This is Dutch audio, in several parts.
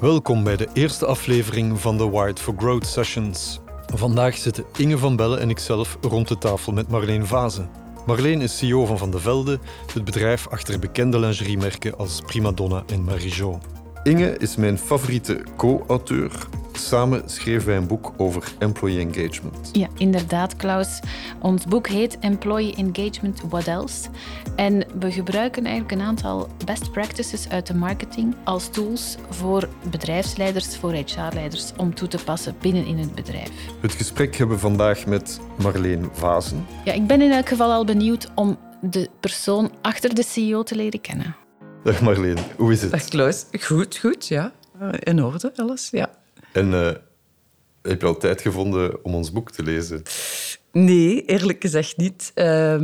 Welkom bij de eerste aflevering van de Wired for Growth Sessions. Vandaag zitten Inge van Bellen en ikzelf rond de tafel met Marleen Vazen. Marleen is CEO van Van de Velde, het bedrijf achter bekende lingeriemerken als Primadonna en Marijo. Inge is mijn favoriete co-auteur. Samen schreven wij een boek over employee engagement. Ja, inderdaad, Klaus. Ons boek heet Employee Engagement What Else? En we gebruiken eigenlijk een aantal best practices uit de marketing als tools voor bedrijfsleiders, voor HR-leiders, om toe te passen binnen in het bedrijf. Het gesprek hebben we vandaag met Marleen Vazen. Ja, ik ben in elk geval al benieuwd om de persoon achter de CEO te leren kennen. Dag Marleen, hoe is het? Dag Klaus. Goed, goed, ja. In orde, alles, ja. En uh, heb je al tijd gevonden om ons boek te lezen? Nee, eerlijk gezegd niet. Uh,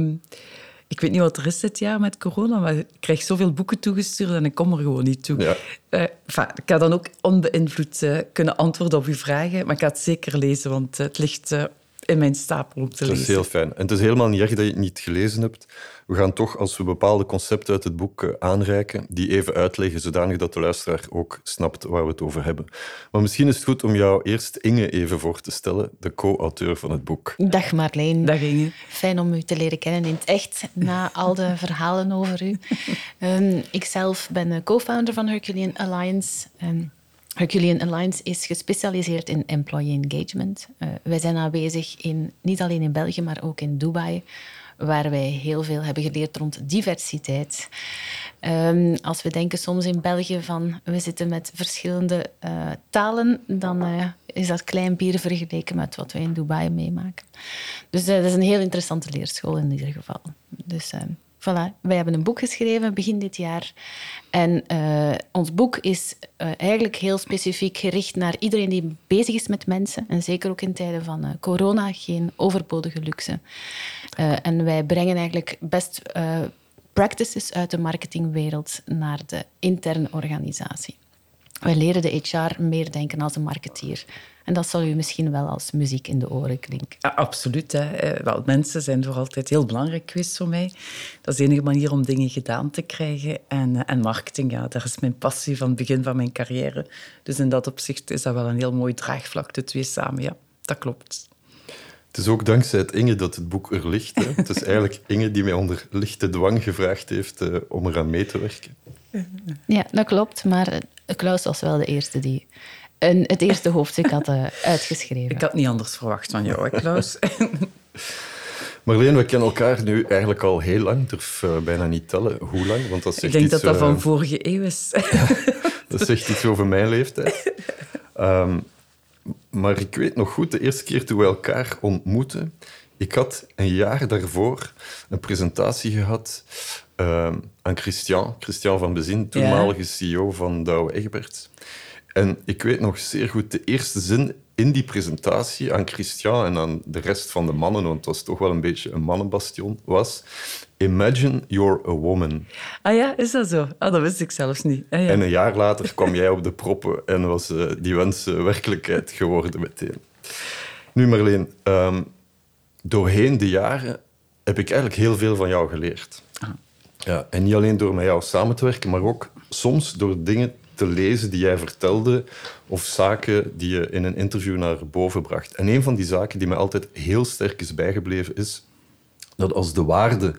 ik weet niet wat er is dit jaar met corona, maar ik krijg zoveel boeken toegestuurd en ik kom er gewoon niet toe. Ja. Uh, enfin, ik ga dan ook onbeïnvloed uh, kunnen antwoorden op uw vragen, maar ik ga het zeker lezen, want het ligt in mijn stapel om te lezen. Dat is heel fijn. En het is helemaal niet erg dat je het niet gelezen hebt. We gaan toch, als we bepaalde concepten uit het boek eh, aanreiken, die even uitleggen, zodanig dat de luisteraar ook snapt waar we het over hebben. Maar misschien is het goed om jou eerst Inge even voor te stellen, de co-auteur van het boek. Dag Marleen. Dag Inge. Fijn om u te leren kennen in het echt, na al de verhalen over u. Um, ikzelf ben co-founder van Herculean Alliance. Um, Herculean Alliance is gespecialiseerd in employee engagement. Uh, wij zijn aanwezig in, niet alleen in België, maar ook in Dubai, waar wij heel veel hebben geleerd rond diversiteit. Um, als we denken soms in België van we zitten met verschillende uh, talen, dan uh, is dat klein bier vergeleken met wat wij in Dubai meemaken. Dus dat is een heel interessante leerschool in ieder geval. Dus Voilà, wij hebben een boek geschreven begin dit jaar. En uh, ons boek is uh, eigenlijk heel specifiek gericht naar iedereen die bezig is met mensen. En zeker ook in tijden van uh, corona, geen overbodige luxe. en wij brengen eigenlijk best practices uit de marketingwereld naar de interne organisatie. Wij leren de HR meer denken als een marketeer. En dat zal u misschien wel als muziek in de oren klinken. Ja, absoluut. Hè. Eh, wel, mensen zijn voor altijd heel belangrijk geweest voor mij. Dat is de enige manier om dingen gedaan te krijgen. En, eh, en marketing, ja, dat is mijn passie van het begin van mijn carrière. Dus in dat opzicht is dat wel een heel mooi draagvlak, de twee samen. Ja, dat klopt. Het is ook dankzij het Inge dat het boek er ligt. Hè. Het is eigenlijk Inge die mij onder lichte dwang gevraagd heeft uh, om eraan mee te werken. Ja, dat klopt. Maar Klaus was wel de eerste die een, het eerste hoofdstuk had uh, uitgeschreven. Ik had niet anders verwacht van jou, hè, Klaus? Marleen, we kennen elkaar nu eigenlijk al heel lang. Ik durf uh, bijna niet tellen hoe lang. Want dat ik denk iets, dat dat uh, van vorige eeuw is. dat zegt iets over mijn leeftijd. Um, maar ik weet nog goed, de eerste keer toen we elkaar ontmoetten, ik had een jaar daarvoor een presentatie gehad uh, aan Christian, Christian van Bezin, toenmalige ja. CEO van Douwe Egberts. En ik weet nog zeer goed de eerste zin in die presentatie aan Christian en aan de rest van de mannen, want het was toch wel een beetje een mannenbastion, was Imagine you're a woman. Ah ja, is dat zo? Ah, dat wist ik zelfs niet. Ah, ja. En een jaar later kwam jij op de proppen en was uh, die wens uh, werkelijkheid geworden meteen. Nu Marleen, um, doorheen de jaren heb ik eigenlijk heel veel van jou geleerd. Ah. Ja, en niet alleen door met jou samen te werken, maar ook soms door dingen te lezen die jij vertelde of zaken die je in een interview naar boven bracht. En een van die zaken die mij altijd heel sterk is bijgebleven is dat als de waarden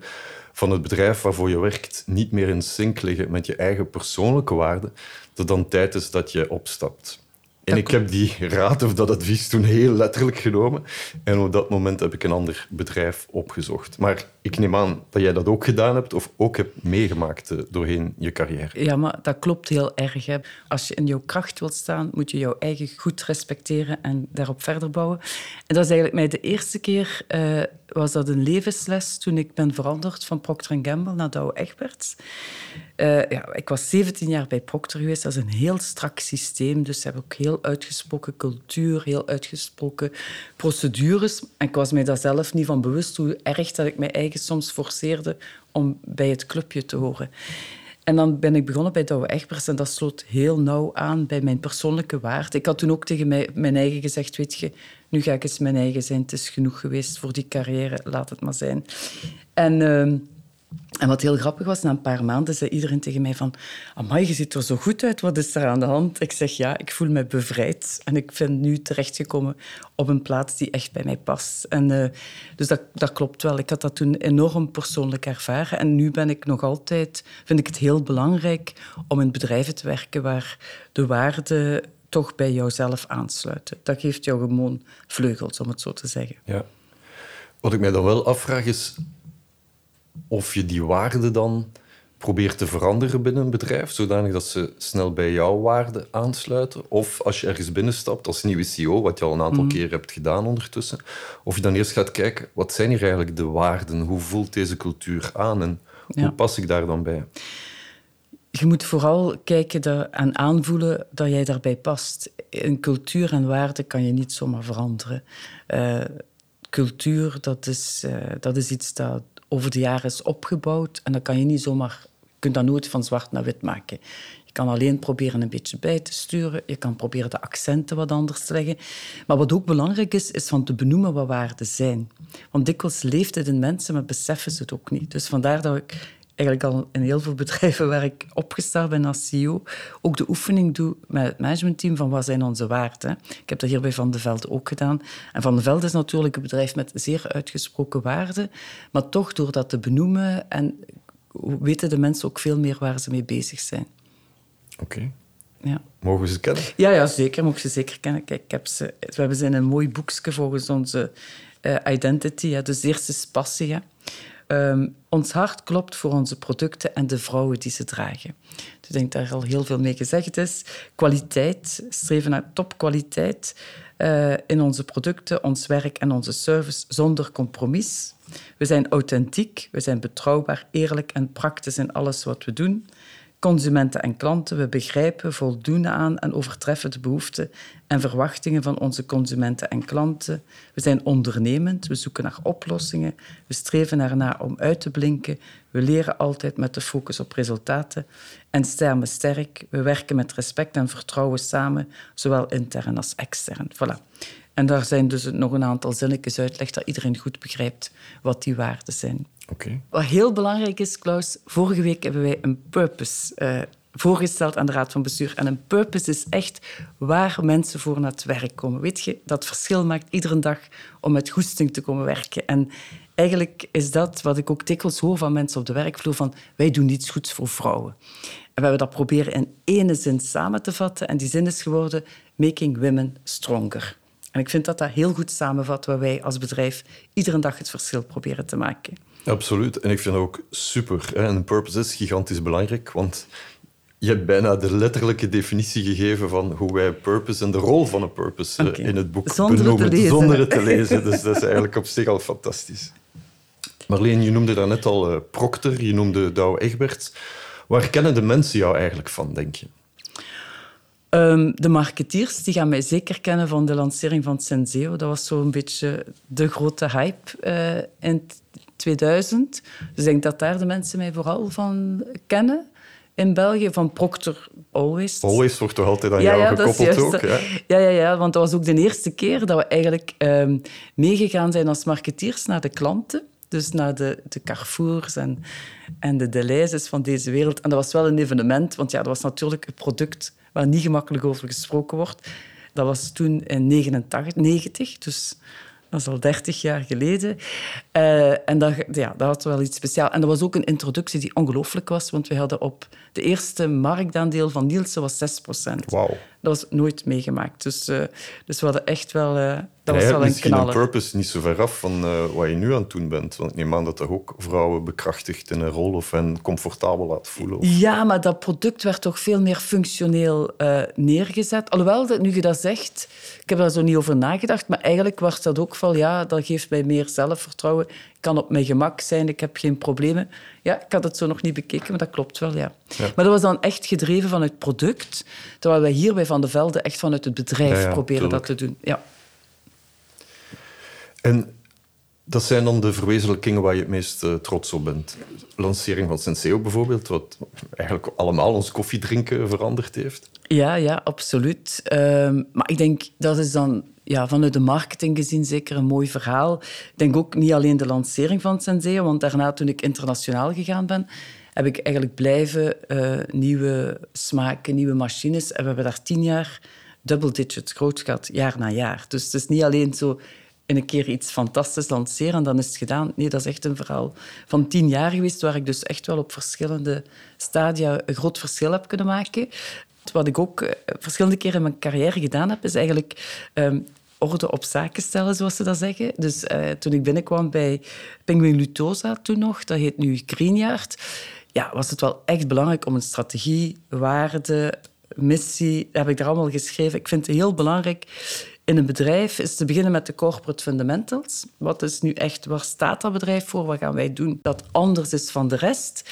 van het bedrijf waarvoor je werkt niet meer in sync liggen met je eigen persoonlijke waarden, dat dan tijd is dat je opstapt. En ik heb die raad of dat advies toen heel letterlijk genomen. En op dat moment heb ik een ander bedrijf opgezocht. Maar ik neem aan dat jij dat ook gedaan hebt of ook hebt meegemaakt eh, doorheen je carrière. Ja, maar dat klopt heel erg. Hè. Als je in jouw kracht wilt staan, moet je jouw eigen goed respecteren en daarop verder bouwen. En dat is eigenlijk mij de eerste keer... Uh, was dat een levensles toen ik ben veranderd van Procter Gamble naar Dow Egberts. Uh, ja, ik was 17 jaar bij Procter geweest. Dat is een heel strak systeem. Dus ze hebben ook heel uitgesproken cultuur, heel uitgesproken procedures. En ik was mij daar zelf niet van bewust hoe erg dat ik mij eigen soms forceerde om bij het clubje te horen. En dan ben ik begonnen bij Douwe Egberts en dat sloot heel nauw aan bij mijn persoonlijke waarde. Ik had toen ook tegen mij, mijn eigen gezegd, weet je, nu ga ik eens mijn eigen zijn. Het is genoeg geweest voor die carrière, laat het maar zijn. En... Uh, En wat heel grappig was, na een paar maanden zei iedereen tegen mij van... Amai, je ziet er zo goed uit, wat is er aan de hand? Ik zeg ja, ik voel me bevrijd. En ik ben nu terechtgekomen op een plaats die echt bij mij past. En, uh, dus dat, dat klopt wel. Ik had dat toen enorm persoonlijk ervaren. En nu ben ik nog altijd... Vind ik het heel belangrijk om in bedrijven te werken waar de waarden toch bij jouzelf aansluiten. Dat geeft jou gewoon vleugels, om het zo te zeggen. Ja. Wat ik mij dan wel afvraag is of je die waarden dan probeert te veranderen binnen een bedrijf, zodanig dat ze snel bij jouw waarden aansluiten. Of als je ergens binnenstapt als nieuwe CEO, wat je al een aantal mm. keer hebt gedaan ondertussen, of je dan eerst gaat kijken, wat zijn hier eigenlijk de waarden? Hoe voelt deze cultuur aan en hoe pas ik daar dan bij? Je moet vooral kijken en aanvoelen dat jij daarbij past. Een cultuur en waarden kan je niet zomaar veranderen. Uh, cultuur, dat is, uh, dat is iets dat over de jaren is opgebouwd. En dan kan je niet zomaar, je kunt dat nooit van zwart naar wit maken. Je kan alleen proberen een beetje bij te sturen. Je kan proberen de accenten wat anders te leggen. Maar wat ook belangrijk is, is van te benoemen wat waarden zijn. Want dikwijls leeft het in mensen, maar beseffen ze het ook niet. Dus vandaar dat ik eigenlijk al in heel veel bedrijven waar ik opgestart ben als CEO, ook de oefening doe met het managementteam van wat zijn onze waarden. Ik heb dat hier bij Van de Velde ook gedaan. En Van de Velde is natuurlijk een bedrijf met zeer uitgesproken waarden, maar toch door dat te benoemen en weten de mensen ook veel meer waar ze mee bezig zijn. Oké. Ja. Mogen we ze kennen? Ja, ja, zeker. Mogen ze zeker kennen. Kijk, ik heb ze, we hebben ze in een mooi boekje volgens onze uh, identity. Ja. Dus eerst is passie. Um, ons hart klopt voor onze producten en de vrouwen die ze dragen. Dus ik denk dat er al heel veel mee gezegd is. Kwaliteit, streven naar topkwaliteit uh, in onze producten, ons werk en onze service zonder compromis. We zijn authentiek, we zijn betrouwbaar, eerlijk en praktisch in alles wat we doen consumenten en klanten. We begrijpen, voldoen aan en overtreffen de behoeften en verwachtingen van onze consumenten en klanten. We zijn ondernemend, we zoeken naar oplossingen, we streven ernaar om uit te blinken. We leren altijd met de focus op resultaten en stemmen sterk. We werken met respect en vertrouwen samen, zowel intern als extern. Voilà. En daar zijn dus nog een aantal zinnetjes uitleg dat iedereen goed begrijpt wat die waarden zijn. Wat heel belangrijk is, Klaus, vorige week hebben wij een purpose uh, voorgesteld aan de Raad van Bestuur. En een purpose is echt waar mensen voor naar het werk komen. Weet je, dat verschil maakt iedere dag om met goesting te komen werken. En eigenlijk is dat wat ik ook dikwijls hoor van mensen op de werkvloer, van wij doen iets goeds voor vrouwen. En we hebben dat proberen in ene zin samen te vatten. En die zin is geworden, making women stronger. En ik vind dat dat heel goed samenvat waar wij als bedrijf iedere dag het verschil proberen te maken. Absoluut. En ik vind dat ook super. En purpose is gigantisch belangrijk, want je hebt bijna de letterlijke definitie gegeven van hoe wij purpose en de rol van een purpose eh, in het boek zonder benoemen, zonder het te lezen. Dus dat is eigenlijk op zich al fantastisch. Marleen, je noemde daarnet al uh, Procter, je noemde Douwe Egberts. Waar kennen de mensen jou eigenlijk van, denk je? Um, de marketeers die gaan mij zeker kennen van de lancering van Senseo. Dat was zo'n beetje de grote hype uh, in 2000. Dus ik denk dat daar de mensen mij vooral van kennen. In België, van Procter Always. Always wordt toch altijd aan jou ja, gekoppeld ook? Ja? ja? Ja, ja, want dat was ook de eerste keer dat we eigenlijk um, meegegaan zijn als marketeers naar de klanten. Dus naar de, de Carrefours en, en de Deleuze's van deze wereld. En dat was wel een evenement, want ja, dat was natuurlijk een product waar niet gemakkelijk over gesproken wordt. Dat was toen in 89, 90, dus dat is al 30 jaar geleden. Uh, en dat, ja, dat had wel iets speciaals. En dat was ook een introductie die ongelooflijk was, want we hadden op de eerste marktaandeel van Nielsen was 6% Wauw. Dat was nooit meegemaakt. Dus, uh, dus we hadden echt wel... Uh, dat was wel een misschien een purpose niet zo ver af van uh, wat je nu aan het doen bent. Want ik neem aan dat dat ook vrouwen bekrachtigt in een rol of hen comfortabel laat voelen. Of... Ja, maar dat product werd toch veel meer functioneel neergezet. Alhoewel, dat, nu je dat zegt, ik heb daar zo niet over nagedacht, maar eigenlijk was dat ook van, ja, dat geeft mij meer zelfvertrouwen kan op mijn gemak zijn, ik heb geen problemen. Ja, ik had het zo nog niet bekeken, maar dat klopt wel, ja. Maar dat was dan echt gedreven vanuit het product, terwijl wij hier bij Van de Velde echt vanuit het bedrijf proberen dat te doen. Ja. En dat zijn dan de verwezenlijkingen waar je het meest uh, trots op bent. Lancering van Senseo bijvoorbeeld, wat eigenlijk allemaal ons koffiedrinken veranderd heeft. Ja, ja, absoluut. Uh, maar ik denk, dat is dan ja, vanuit de marketing gezien zeker een mooi verhaal. Ik denk ook niet alleen de lancering van Senseo, want daarna toen ik internationaal gegaan ben, heb ik eigenlijk blijven uh, nieuwe smaken, nieuwe machines. En we hebben daar tien jaar double digits groot gehad, jaar na jaar. Dus het is niet alleen zo in een keer iets fantastisch lanceren en dan is het gedaan. Nee, dat is echt een verhaal van tien jaar geweest, waar ik dus echt wel op verschillende stadia een groot verschil heb kunnen maken. Wat ik ook eh, verschillende keren in mijn carrière gedaan heb, is eigenlijk um, orde op zaken stellen, zoals ze dat zeggen. Dus uh, toen ik binnenkwam bij Penguin Lutosa, toen nog, dat heet nu Greenyard, ja, was het wel echt belangrijk om een strategie, waarde, missie, heb ik daar allemaal geschreven. Ik vind het heel belangrijk in een bedrijf is te beginnen met de corporate fundamentals. Wat is nu echt, waar staat dat bedrijf voor? Wat gaan wij doen dat anders is van de rest?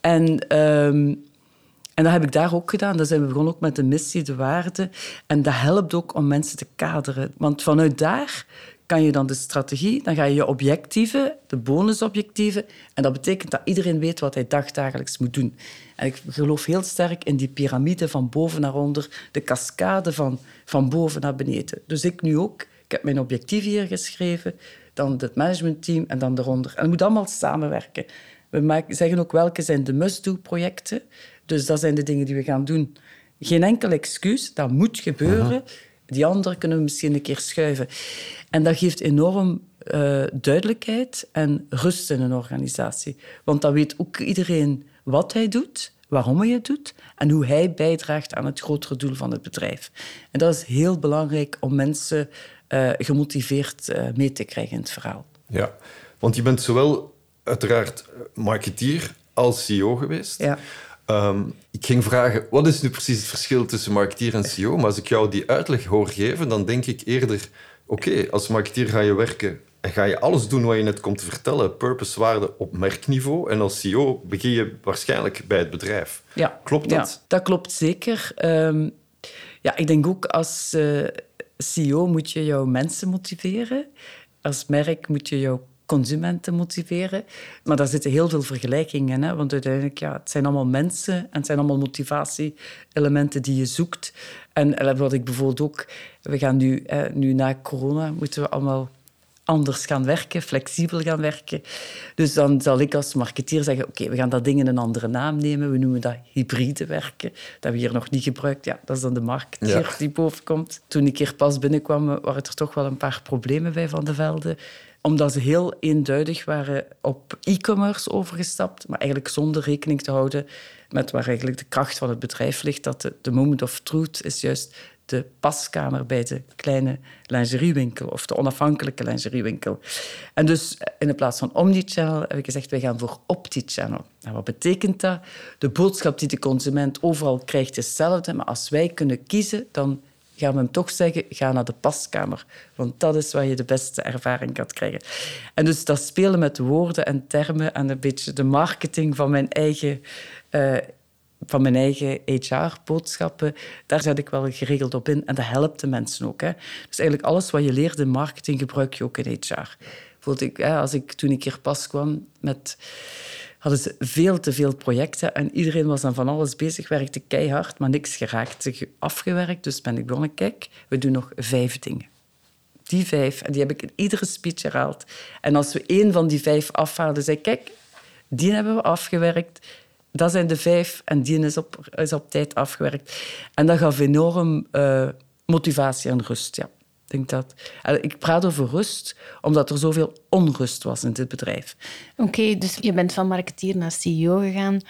En, um, en dat heb ik daar ook gedaan. Dan zijn we begonnen ook met de missie, de waarden. En dat helpt ook om mensen te kaderen. Want vanuit daar kan je dan de strategie, dan ga je je objectieven, de bonusobjectieven, en dat betekent dat iedereen weet wat hij dagdagelijks moet doen. En ik geloof heel sterk in die piramide van boven naar onder, de cascade van, van boven naar beneden. Dus ik nu ook. Ik heb mijn objectief hier geschreven, dan het managementteam en dan eronder. En het moet allemaal samenwerken. We zeggen ook welke zijn de must-do-projecten. Dus dat zijn de dingen die we gaan doen. Geen enkel excuus, dat moet gebeuren. Die andere kunnen we misschien een keer schuiven. En dat geeft enorm uh, duidelijkheid en rust in een organisatie. Want dan weet ook iedereen wat hij doet, waarom hij het doet en hoe hij bijdraagt aan het grotere doel van het bedrijf. En dat is heel belangrijk om mensen uh, gemotiveerd uh, mee te krijgen in het verhaal. Ja, want je bent zowel uiteraard marketeer als CEO geweest. Ja. Um, ik ging vragen, wat is nu precies het verschil tussen marketeer en CEO? Maar als ik jou die uitleg hoor geven, dan denk ik eerder... Oké, als marketeer ga je werken en ga je alles doen wat je net komt te vertellen, purpose, waarde op merkniveau. En als CEO begin je waarschijnlijk bij het bedrijf. Ja. Klopt dat? Ja, dat klopt zeker. Um, ja, ik denk ook als uh, CEO moet je jouw mensen motiveren. Als merk moet je jouw consumenten motiveren. Maar daar zitten heel veel vergelijkingen in. Hè? Want uiteindelijk, ja, het zijn allemaal mensen en het zijn allemaal motivatie-elementen die je zoekt. En wat ik bijvoorbeeld ook... We gaan nu, nu na corona, moeten we allemaal anders gaan werken, flexibel gaan werken. Dus dan zal ik als marketeer zeggen, oké, we gaan dat ding in een andere naam nemen. We noemen dat hybride werken. Dat hebben we hier nog niet gebruikt. Ja, dat is dan de marketeer die bovenkomt. Toen ik hier pas binnenkwam, waren er toch wel een paar problemen bij Van de Velde omdat ze heel eenduidig waren op e-commerce overgestapt, maar eigenlijk zonder rekening te houden met waar eigenlijk de kracht van het bedrijf ligt. Dat de, moment of truth is juist de paskamer bij de kleine lingeriewinkel of de onafhankelijke lingeriewinkel. En dus in plaats van omnichannel heb ik gezegd, wij gaan voor optichannel. En wat betekent dat? De boodschap die de consument overal krijgt is hetzelfde, maar als wij kunnen kiezen, dan gaan we hem toch zeggen, ga naar de paskamer. Want dat is waar je de beste ervaring gaat krijgen. En dus dat spelen met woorden en termen en een beetje de marketing van mijn eigen... Uh, van mijn eigen HR-boodschappen, daar zet ik wel geregeld op in. En dat helpt de mensen ook. Hè. Dus eigenlijk alles wat je leert in marketing gebruik je ook in HR. Ik, als ik, toen ik hier pas kwam met hadden ze veel te veel projecten en iedereen was aan van alles bezig, werkte keihard, maar niks geraakt, afgewerkt. Dus ben ik begonnen, kijk, we doen nog vijf dingen. Die vijf, en die heb ik in iedere speech herhaald. En als we één van die vijf afhaalden, zei kijk, die hebben we afgewerkt. Dat zijn de vijf en die is op, is op tijd afgewerkt. En dat gaf enorm uh, motivatie en rust, ja denk dat. Ik praat over rust, omdat er zoveel onrust was in dit bedrijf. Oké, dus je bent van marketeer naar CEO gegaan.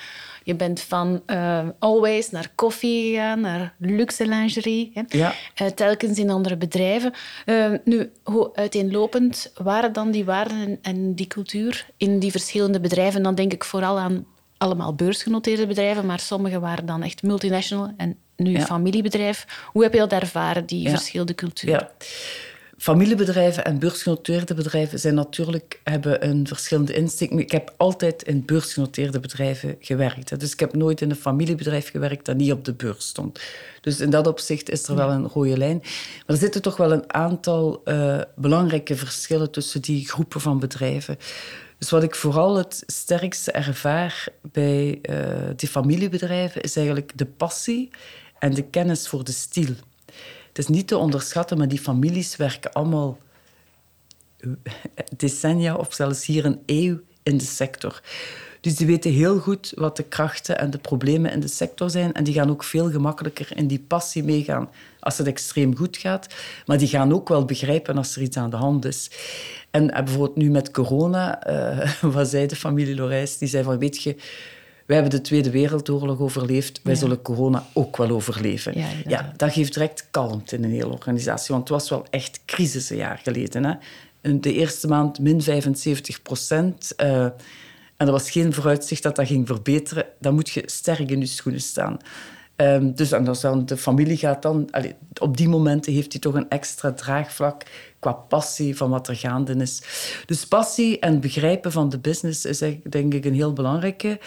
Je bent van uh, Always naar koffie gegaan, naar luxe lingerie. Hè? Ja. Uh, telkens in andere bedrijven. Uh, nu, hoe uiteenlopend waren dan die waarden en, en die cultuur in die verschillende bedrijven? Dan denk ik vooral aan allemaal beursgenoteerde bedrijven, maar sommige waren dan echt multinational en nu een familiebedrijf. Hoe heb je dat ervaren, die ja. verschillende culturen? Ja. Familiebedrijven en beursgenoteerde bedrijven zijn natuurlijk, hebben een verschillende insteek. Ik heb altijd in beursgenoteerde bedrijven gewerkt. Dus ik heb nooit in een familiebedrijf gewerkt dat niet op de beurs stond. Dus in dat opzicht is er wel een rode lijn. Maar er zitten toch wel een aantal uh, belangrijke verschillen tussen die groepen van bedrijven. Dus wat ik vooral het sterkste ervaar bij uh, die familiebedrijven is eigenlijk de passie en de kennis voor de stil. het is niet te onderschatten, maar die families werken allemaal decennia of zelfs hier een eeuw in de sector. Dus die weten heel goed wat de krachten en de problemen in de sector zijn. En die gaan ook veel gemakkelijker in die passie meegaan als het extreem goed gaat. Maar die gaan ook wel begrijpen als er iets aan de hand is. En eh, bijvoorbeeld nu met corona, uh, wat zei de familie Lorijs? Die zei van, weet je, wij hebben de Tweede Wereldoorlog overleefd, wij zullen corona ook wel overleven. Ja, ja, dat geeft direct kalmte in een hele organisatie, want het was wel echt crisis een jaar geleden. Hè? De eerste maand min 75 procent. Uh, en er was geen vooruitzicht dat dat ging verbeteren. Dan moet je sterk in je schoenen staan. Um, dus en dan de familie gaat dan... Op die momenten heeft hij toch een extra draagvlak qua passie van wat er gaande is. Dus passie en begrijpen van de business is denk ik een heel belangrijke.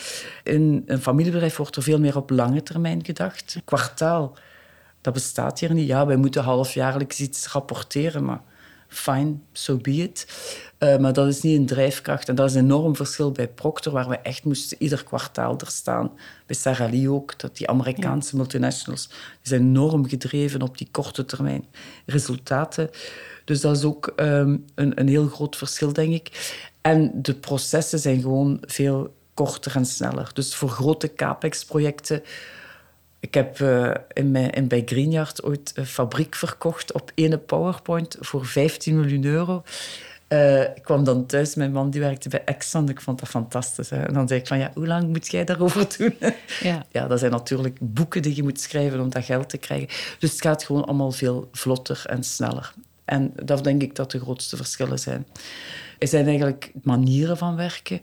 In een familiebedrijf wordt er veel meer op lange termijn gedacht. Kwartaal, dat bestaat hier niet. Ja, wij moeten halfjaarlijks iets rapporteren, maar fine, so be it. Uh, maar dat is niet een drijfkracht. En dat is een enorm verschil bij Procter, waar we echt moesten ieder kwartaal er staan. Bij Sarah Lee ook, dat die Amerikaanse multinationals die zijn enorm gedreven op die korte termijn resultaten. Dus dat is ook um, een, een heel groot verschil, denk ik. En de processen zijn gewoon veel korter en sneller. Dus voor grote capex-projecten ik heb uh, in, mijn, in, bij Greenyard ooit een fabriek verkocht op ene PowerPoint voor 15 miljoen euro. Uh, ik kwam dan thuis, mijn man die werkte bij Exxon, ik vond dat fantastisch. Hè. En dan zei ik van, ja, hoe lang moet jij daarover doen? Ja. ja, dat zijn natuurlijk boeken die je moet schrijven om dat geld te krijgen. Dus het gaat gewoon allemaal veel vlotter en sneller. En dat denk ik dat de grootste verschillen zijn. Er zijn eigenlijk manieren van werken.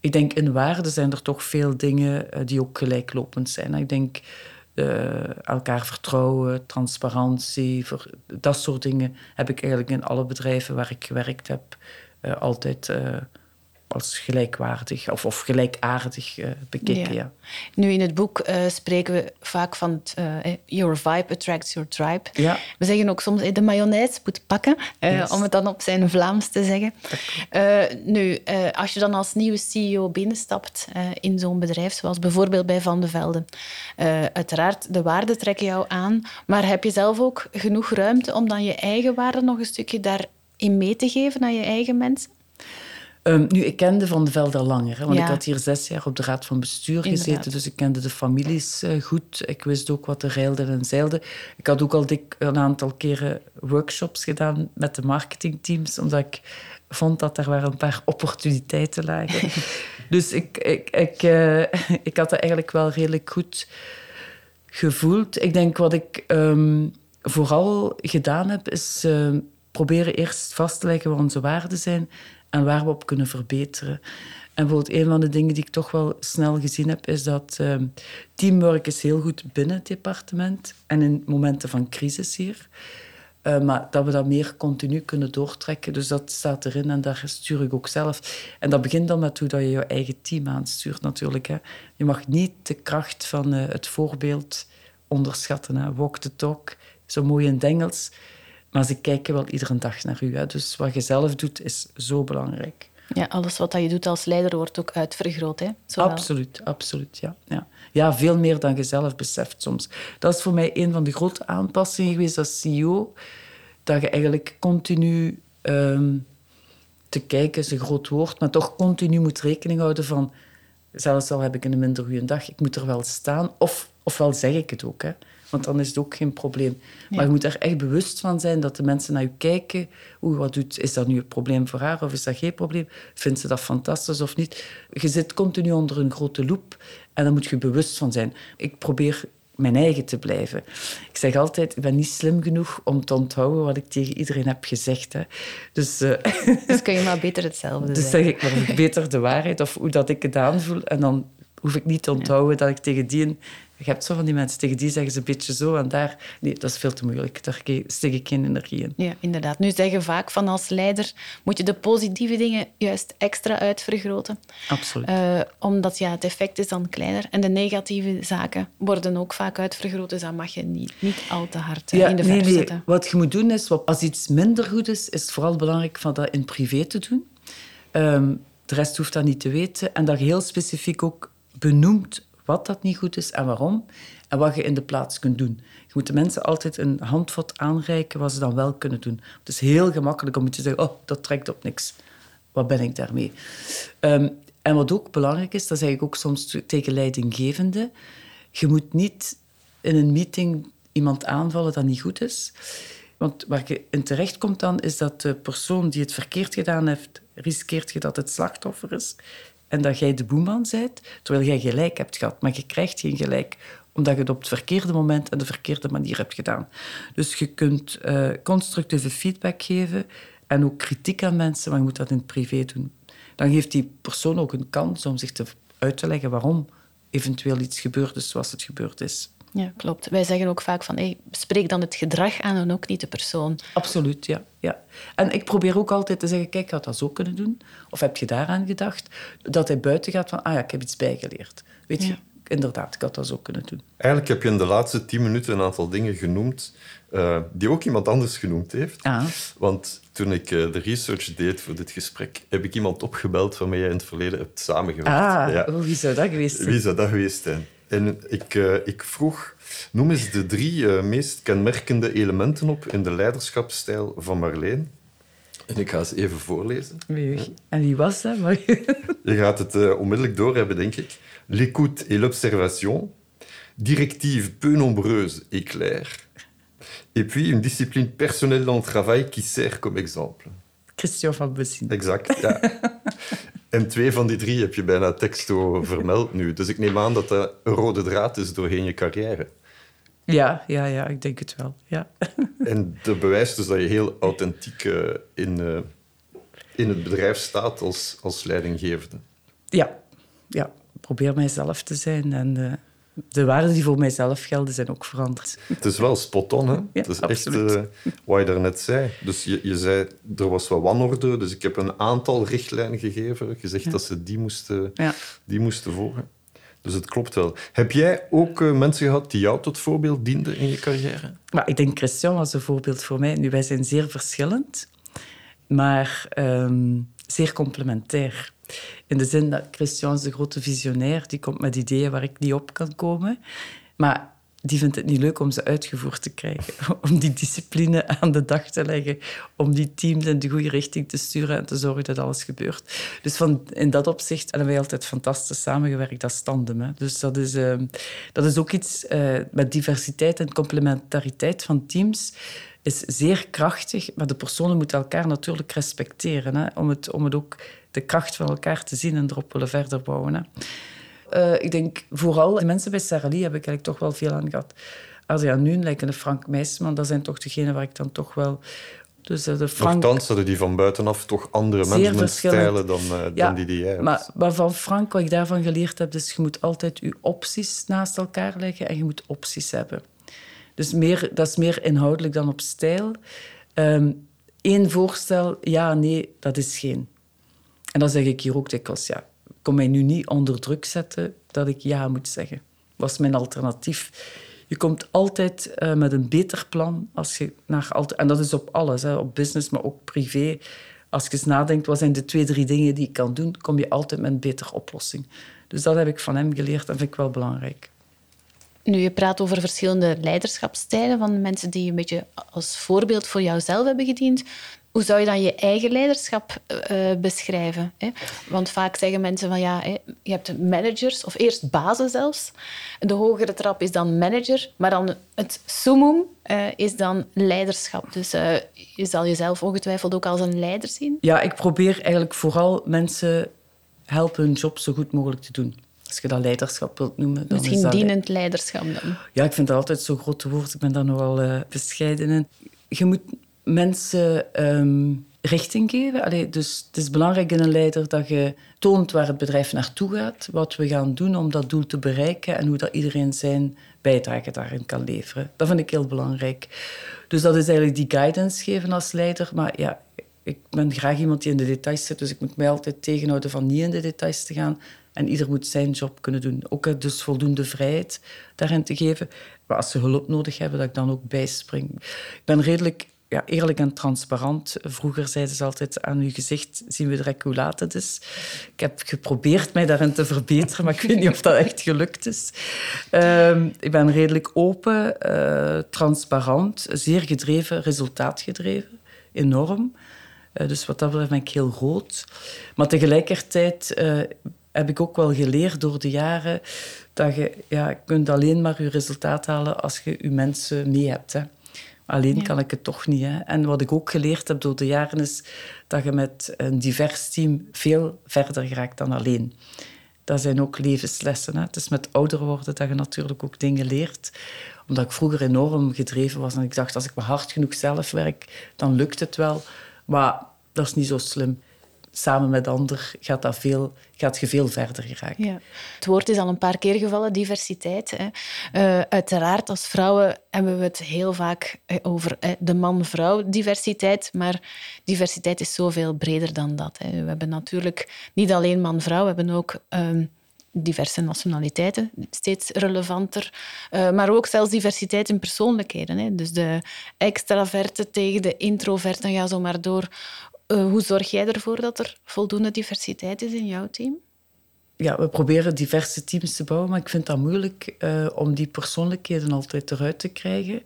Ik denk in waarde zijn er toch veel dingen eh, die ook gelijklopend zijn. Ik denk uh, elkaar vertrouwen, transparantie, voor, dat soort dingen heb ik eigenlijk in alle bedrijven waar ik gewerkt heb uh, altijd uh, als gelijkwaardig of, of gelijkaardig uh, bekeken. Ja. Nu, in het boek uh, spreken we vaak van het, uh, your vibe attracts your tribe. Ja. We zeggen ook soms de mayonaise moet pakken, yes. om het dan op zijn Vlaams te zeggen. nu, als je dan als nieuwe CEO binnenstapt in zo'n bedrijf, zoals bijvoorbeeld bij Van de Velde, uiteraard, de waarden trekken jou aan, maar heb je zelf ook genoeg ruimte om dan je eigen waarden nog een stukje daarin mee te geven aan je eigen mensen? Um, nu, ik kende Van de Velde al langer, hè, want ja. ik had hier zes jaar op de raad van bestuur Inderdaad. gezeten, dus ik kende de families uh, goed. Ik wist ook wat er reilde en zeilde. Ik had ook al dik een aantal keren workshops gedaan met de marketingteams, omdat ik vond dat er waren een paar opportuniteiten lagen. dus ik, ik, ik, uh, ik had dat eigenlijk wel redelijk goed gevoeld. Ik denk wat ik um, vooral gedaan heb, is uh, proberen eerst vast te leggen wat onze waarden zijn en waar we op kunnen verbeteren. En bijvoorbeeld een van de dingen die ik toch wel snel gezien heb, is dat uh, teamwork is heel goed binnen het departement en in momenten van crisis hier. Uh, maar dat we dat meer continu kunnen doortrekken. Dus dat staat erin en daar stuur ik ook zelf. En dat begint dan met hoe dat je je eigen team aanstuurt natuurlijk. Hè. Je mag niet de kracht van uh, het voorbeeld onderschatten. Hè. Walk the talk, zo mooi in het Engels. Maar ze kijken wel iedere dag naar u. Hè. Dus wat je zelf doet, is zo belangrijk. Ja, alles wat je doet als leider wordt ook uitvergroot. Hè? Zowel. Absoluut, absoluut. Ja. Ja. ja, veel meer dan je zelf beseft soms. Dat is voor mij een van de grote aanpassingen geweest als CEO. Dat je eigenlijk continu um, te kijken, is een groot woord, maar toch continu moet rekening houden van... Zelfs al heb ik een minder goede dag, ik moet er wel staan. Of, ofwel zeg ik het ook. Hè. Want dan is het ook geen probleem. Ja. Maar je moet er echt bewust van zijn dat de mensen naar je kijken. Hoe wat doet, is dat nu een probleem voor haar of is dat geen probleem? Vindt ze dat fantastisch of niet? Je zit continu onder een grote loep en daar moet je bewust van zijn. Ik probeer mijn eigen te blijven. Ik zeg altijd, ik ben niet slim genoeg om te onthouden wat ik tegen iedereen heb gezegd. Hè. Dus, uh, dus kun je maar beter hetzelfde dus zeg ik maar beter de waarheid of hoe dat ik het aanvoel. En dan hoef ik niet te onthouden ja. dat ik tegen die je hebt zo van die mensen, tegen die zeggen ze een beetje zo en daar... Nee, dat is veel te moeilijk. Daar steek ik geen energie in. Ja, inderdaad. Nu zeggen vaak van als leider moet je de positieve dingen juist extra uitvergroten. Absoluut. Uh, omdat ja, het effect is dan kleiner. En de negatieve zaken worden ook vaak uitvergroot. Dus dat mag je niet, niet al te hard ja, in de verf nee, zetten. Nee. Wat je moet doen is, als iets minder goed is, is het vooral belangrijk van dat in privé te doen. Um, de rest hoeft dat niet te weten. En dat je heel specifiek ook benoemt wat dat niet goed is en waarom. En wat je in de plaats kunt doen. Je moet de mensen altijd een handvat aanreiken wat ze dan wel kunnen doen. Het is heel gemakkelijk om te zeggen, oh, dat trekt op niks. Wat ben ik daarmee? Um, en wat ook belangrijk is, dat zeg ik ook soms tegen leidinggevende. Je moet niet in een meeting iemand aanvallen dat niet goed is. Want waar je in terecht komt dan, is dat de persoon die het verkeerd gedaan heeft, riskeert je dat het slachtoffer is en dat jij de boeman bent, terwijl jij gelijk hebt gehad. Maar je krijgt geen gelijk, omdat je het op het verkeerde moment en de verkeerde manier hebt gedaan. Dus je kunt uh, constructieve feedback geven en ook kritiek aan mensen, maar je moet dat in het privé doen. Dan geeft die persoon ook een kans om zich te, uit te leggen waarom eventueel iets gebeurd is zoals het gebeurd is. Ja, klopt. Wij zeggen ook vaak van, hey, spreek dan het gedrag aan en ook niet de persoon. Absoluut, ja. ja. En ik probeer ook altijd te zeggen, kijk, ik had dat zo kunnen doen. Of heb je daaraan gedacht? Dat hij buiten gaat van, ah ja, ik heb iets bijgeleerd. Weet je, inderdaad, ik had dat zo kunnen doen. Eigenlijk heb je in de laatste tien minuten een aantal dingen genoemd uh, die ook iemand anders genoemd heeft. Ah. Want toen ik uh, de research deed voor dit gesprek, heb ik iemand opgebeld waarmee jij in het verleden hebt samengewerkt. Ah, ja. wie zou dat geweest zijn? Wie zou dat geweest zijn? En ik, uh, ik vroeg, noem eens de drie meest kenmerkende elementen op in de leiderschapsstijl van Marleen. En ik ga ze even voorlezen. En wie was dat? Je gaat het onmiddellijk doorhebben, denk ik. L'écoute et l'observation. Directive peu nombreuse et claire Et puis une discipline personnelle dans le travail qui sert comme exemple. Christian van. Exact, ja. en twee van die drie heb je bijna texto vermeld nu. Dus ik neem aan dat dat een rode draad is doorheen je carrière. Ja, ja, ja, ik denk het wel. Ja. En dat bewijst dus dat je heel authentiek uh, in, uh, in het bedrijf staat als, als leidinggevende. Ja, ja, probeer mijzelf te zijn en uh, de waarden die voor mijzelf gelden zijn ook veranderd. Het is wel spot on, hè? Ja, het is absoluut. echt uh, wat je daarnet zei. Dus je, je zei, er was wat wanorde, dus ik heb een aantal richtlijnen gegeven, gezegd ja. dat ze die moesten, ja. die moesten volgen. Dus het klopt wel. Heb jij ook uh, mensen gehad die jou tot voorbeeld dienden in je carrière? Maar ik denk Christian was een voorbeeld voor mij. Nu, wij zijn zeer verschillend, maar um, zeer complementair. In de zin dat Christian is de grote visionair, die komt met ideeën waar ik niet op kan komen. Maar die vindt het niet leuk om ze uitgevoerd te krijgen. Om die discipline aan de dag te leggen. Om die teams in de goede richting te sturen en te zorgen dat alles gebeurt. Dus van, in dat opzicht hebben wij altijd fantastisch samengewerkt als tandem. Hè. Dus dat is, uh, dat is ook iets uh, met diversiteit en complementariteit van teams is zeer krachtig, maar de personen moeten elkaar natuurlijk respecteren. Hè, om, het, om het ook de kracht van elkaar te zien en erop willen verder bouwen. Hè. Uh, ik denk vooral, de mensen bij Sarah Lee heb ik eigenlijk toch wel veel aan gehad. Als je aan nu lijkt een Frank Meisman, dat zijn toch degenen waar ik dan toch wel... Dus uh, de Frank... Nochtans die van buitenaf toch andere managementstijlen dan, uh, ja, dan die die jij hebt. Maar, maar van Frank, wat ik daarvan geleerd heb, is je moet altijd je opties naast elkaar leggen en je moet opties hebben. Dus meer, dat is meer inhoudelijk dan op stijl. Eén ehm, voorstel, ja, nee, dat is geen. En dan zeg ik hier ook dikwijls, ja, kom mij nu niet onder druk zetten dat ik ja moet zeggen. Was mijn alternatief. Je komt altijd uh, met een beter plan als je naar en dat is op alles, hè, op business, maar ook privé. Als je eens nadenkt, wat zijn de twee, drie dingen die ik kan doen, kom je altijd met een betere oplossing. Dus dat heb ik van hem geleerd en vind ik wel belangrijk. Nu, je praat over verschillende leiderschapstijlen van mensen die een beetje als voorbeeld voor jouzelf hebben gediend. Hoe zou je dan je eigen leiderschap uh, beschrijven? Hè? Want vaak zeggen mensen van ja, hè, je hebt managers, of eerst bazen zelfs. De hogere trap is dan manager, maar dan het summum uh, is dan leiderschap. Dus je zal jezelf ongetwijfeld ook als een leider zien. Ja, ik probeer eigenlijk vooral mensen helpen hun job zo goed mogelijk te doen. Als je dat leiderschap wilt noemen. Dan Misschien dat dienend leiderschap dan? Ja, ik vind dat altijd zo'n grote woord. Ik ben daar nogal uh, bescheiden in. Je moet mensen um, richting geven. Allee, dus het is belangrijk in een leider dat je toont waar het bedrijf naartoe gaat, wat we gaan doen om dat doel te bereiken en hoe dat iedereen zijn bijdrage daarin kan leveren. Dat vind ik heel belangrijk. Dus dat is eigenlijk die guidance geven als leider. Maar ja, ik ben graag iemand die in de details zit, dus ik moet mij altijd tegenhouden van niet in de details te gaan. En ieder moet zijn job kunnen doen. Ook dus voldoende vrijheid daarin te geven. Maar als ze hulp nodig hebben, dat ik dan ook bijspring. Ik ben redelijk ja, eerlijk en transparant. Vroeger zeiden ze altijd aan uw gezicht zien we direct hoe laat het is. Ik heb geprobeerd mij daarin te verbeteren, maar ik weet niet of dat echt gelukt is. Ehm, ik ben redelijk open, uh, transparant, zeer gedreven, resultaatgedreven, enorm. Uh, dus wat dat betreft ben ik heel rood. Maar tegelijkertijd heb ik ook wel geleerd door de jaren dat je, ja, je kunt alleen maar je resultaat halen als je je mensen mee hebt. Hè. Alleen kan ik het toch niet. Hè. En wat ik ook geleerd heb door de jaren is dat je met een divers team veel verder geraakt dan alleen. Dat zijn ook levenslessen. Hè. Het is met ouder worden dat je natuurlijk ook dingen leert. Omdat ik vroeger enorm gedreven was en ik dacht, als ik maar hard genoeg zelf werk, dan lukt het wel. Maar dat is niet zo slim samen met anderen gaat, dat veel, gaat je veel verder geraken. Ja. Het woord is al een paar keer gevallen, diversiteit. Hè. Uh, uiteraard, als vrouwen hebben we het heel vaak eh, over hè, de man-vrouw diversiteit, maar diversiteit is zoveel breder dan dat. Hè. We hebben natuurlijk niet alleen man-vrouw, we hebben ook... Ehm, diverse nationaliteiten, steeds relevanter. Maar ook zelfs diversiteit in persoonlijkheden. Hè. Dus de extraverte tegen de introverte, ga zo maar door. Uh, hoe zorg jij ervoor dat er voldoende diversiteit is in jouw team? Ja, we proberen diverse teams te bouwen, maar ik vind dat moeilijk uh, om die persoonlijkheden altijd eruit te krijgen.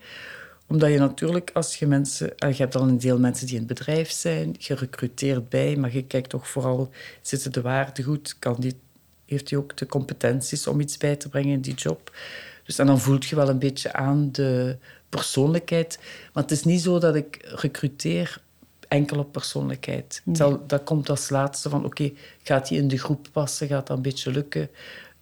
Omdat je natuurlijk, als je mensen... Uh, je hebt al een deel mensen die in het bedrijf zijn, je recruteert bij, maar je kijkt toch vooral, zitten de waarden goed? Heeft hij ook de competenties om iets bij te brengen in die job? Dus en dan voelt je wel een beetje aan de persoonlijkheid. Maar het is niet zo dat ik recruteer enkel op persoonlijkheid. dat komt als laatste van, oké, gaat hij in de groep passen? Gaat dat een beetje lukken?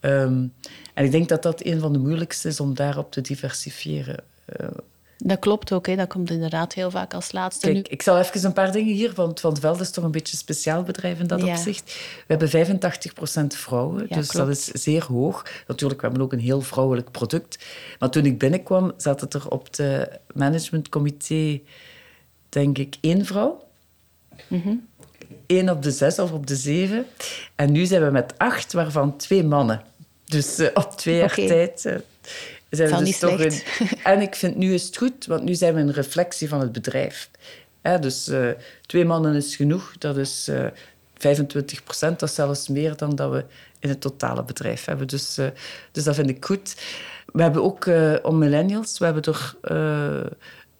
Ehm, en ik denk dat dat een van de moeilijkste is om daarop te diversifiëren. Uh, dat klopt ook, hè. dat komt inderdaad heel vaak als laatste. Kijk, ik zal even een paar dingen hier, want Van Veld is toch een beetje een speciaal bedrijf in dat opzicht. We hebben 85% vrouwen, dus dat is zeer hoog. Natuurlijk, we hebben ook een heel vrouwelijk product. Maar toen ik binnenkwam, zat het er op het managementcomité denk ik, één vrouw. Mm Eén op de zes of op de zeven. En nu zijn we met acht, waarvan twee mannen. Dus uh, op twee jaar tijd uh, zijn we dus toch een... En ik vind nu is het goed, want nu zijn we een reflectie van het bedrijf. dus uh, twee mannen is genoeg. Dat is 25 procent. Dat is zelfs meer dan dat we in het totale bedrijf hebben. Dus, dus dat vind ik goed. We hebben ook om millennials, we hebben er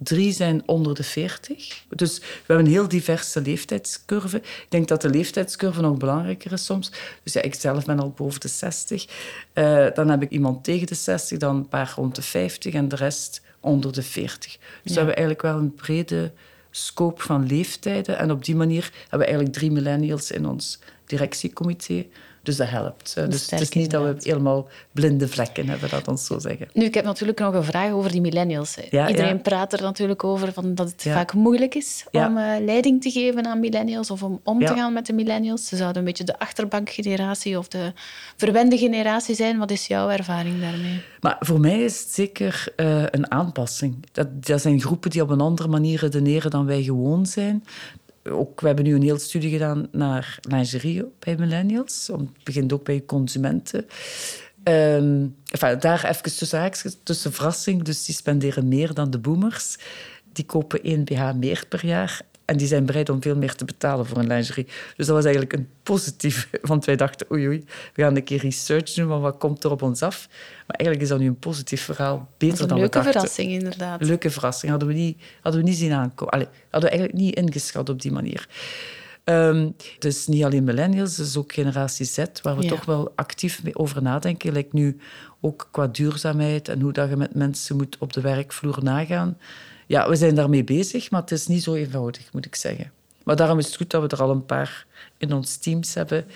Drie zijn onder de 40. Dus we hebben een heel diverse leeftijdscurve. Ik denk dat de leeftijdscurve nog belangrijker is soms. Dus ja, ik zelf ben al boven de 60. Uh, eh, dan heb ik iemand tegen de 60, dan een paar rond de 50 en de rest onder de 40. Dus we hebben eigenlijk wel een brede scope van leeftijden. En op die manier hebben we eigenlijk drie millennials in ons directiecomité. Dus dat helpt. Dus het is niet dat we helemaal blinde vlekken hebben, dat ons zo zeggen. Nu, ik heb natuurlijk nog een vraag over die millennials. Iedereen praat er natuurlijk over van dat het vaak moeilijk is om uh, leiding te geven aan millennials of om om te gaan met de millennials. Ze zouden een beetje de achterbankgeneratie of de verwende generatie zijn. Wat is jouw ervaring daarmee? Maar voor mij is het zeker uh, een aanpassing. Dat, dat zijn groepen die op een andere manier redeneren dan wij gewoon zijn ook, we hebben nu een hele studie gedaan naar lingerie bij millennials. Het begint ook bij consumenten. Um, enfin, daar even tussen tussen verrassing. Dus die spenderen meer dan de boomers. Die kopen één BH meer per jaar. En die zijn bereid om veel meer te betalen voor een lingerie. Dus dat was eigenlijk een positief. Want wij dachten, oei oei, we gaan een keer research doen, van wat komt er op ons af? Maar eigenlijk is dat nu een positief verhaal. Beter dan we dachten. Leuke verrassing, inderdaad. Leuke verrassing. Hadden we niet, hadden we niet zien aankomen. Allee, hadden we eigenlijk niet ingeschat op die manier. Um, dus niet alleen millennials, dus ook generatie Z, waar we toch wel actief mee over nadenken. Lijkt nu ook qua duurzaamheid en hoe dat je met mensen moet op de werkvloer nagaan ja, we zijn daarmee bezig, maar het is niet zo eenvoudig, moet ik zeggen. Maar daarom is het goed dat we er al een paar in ons teams hebben.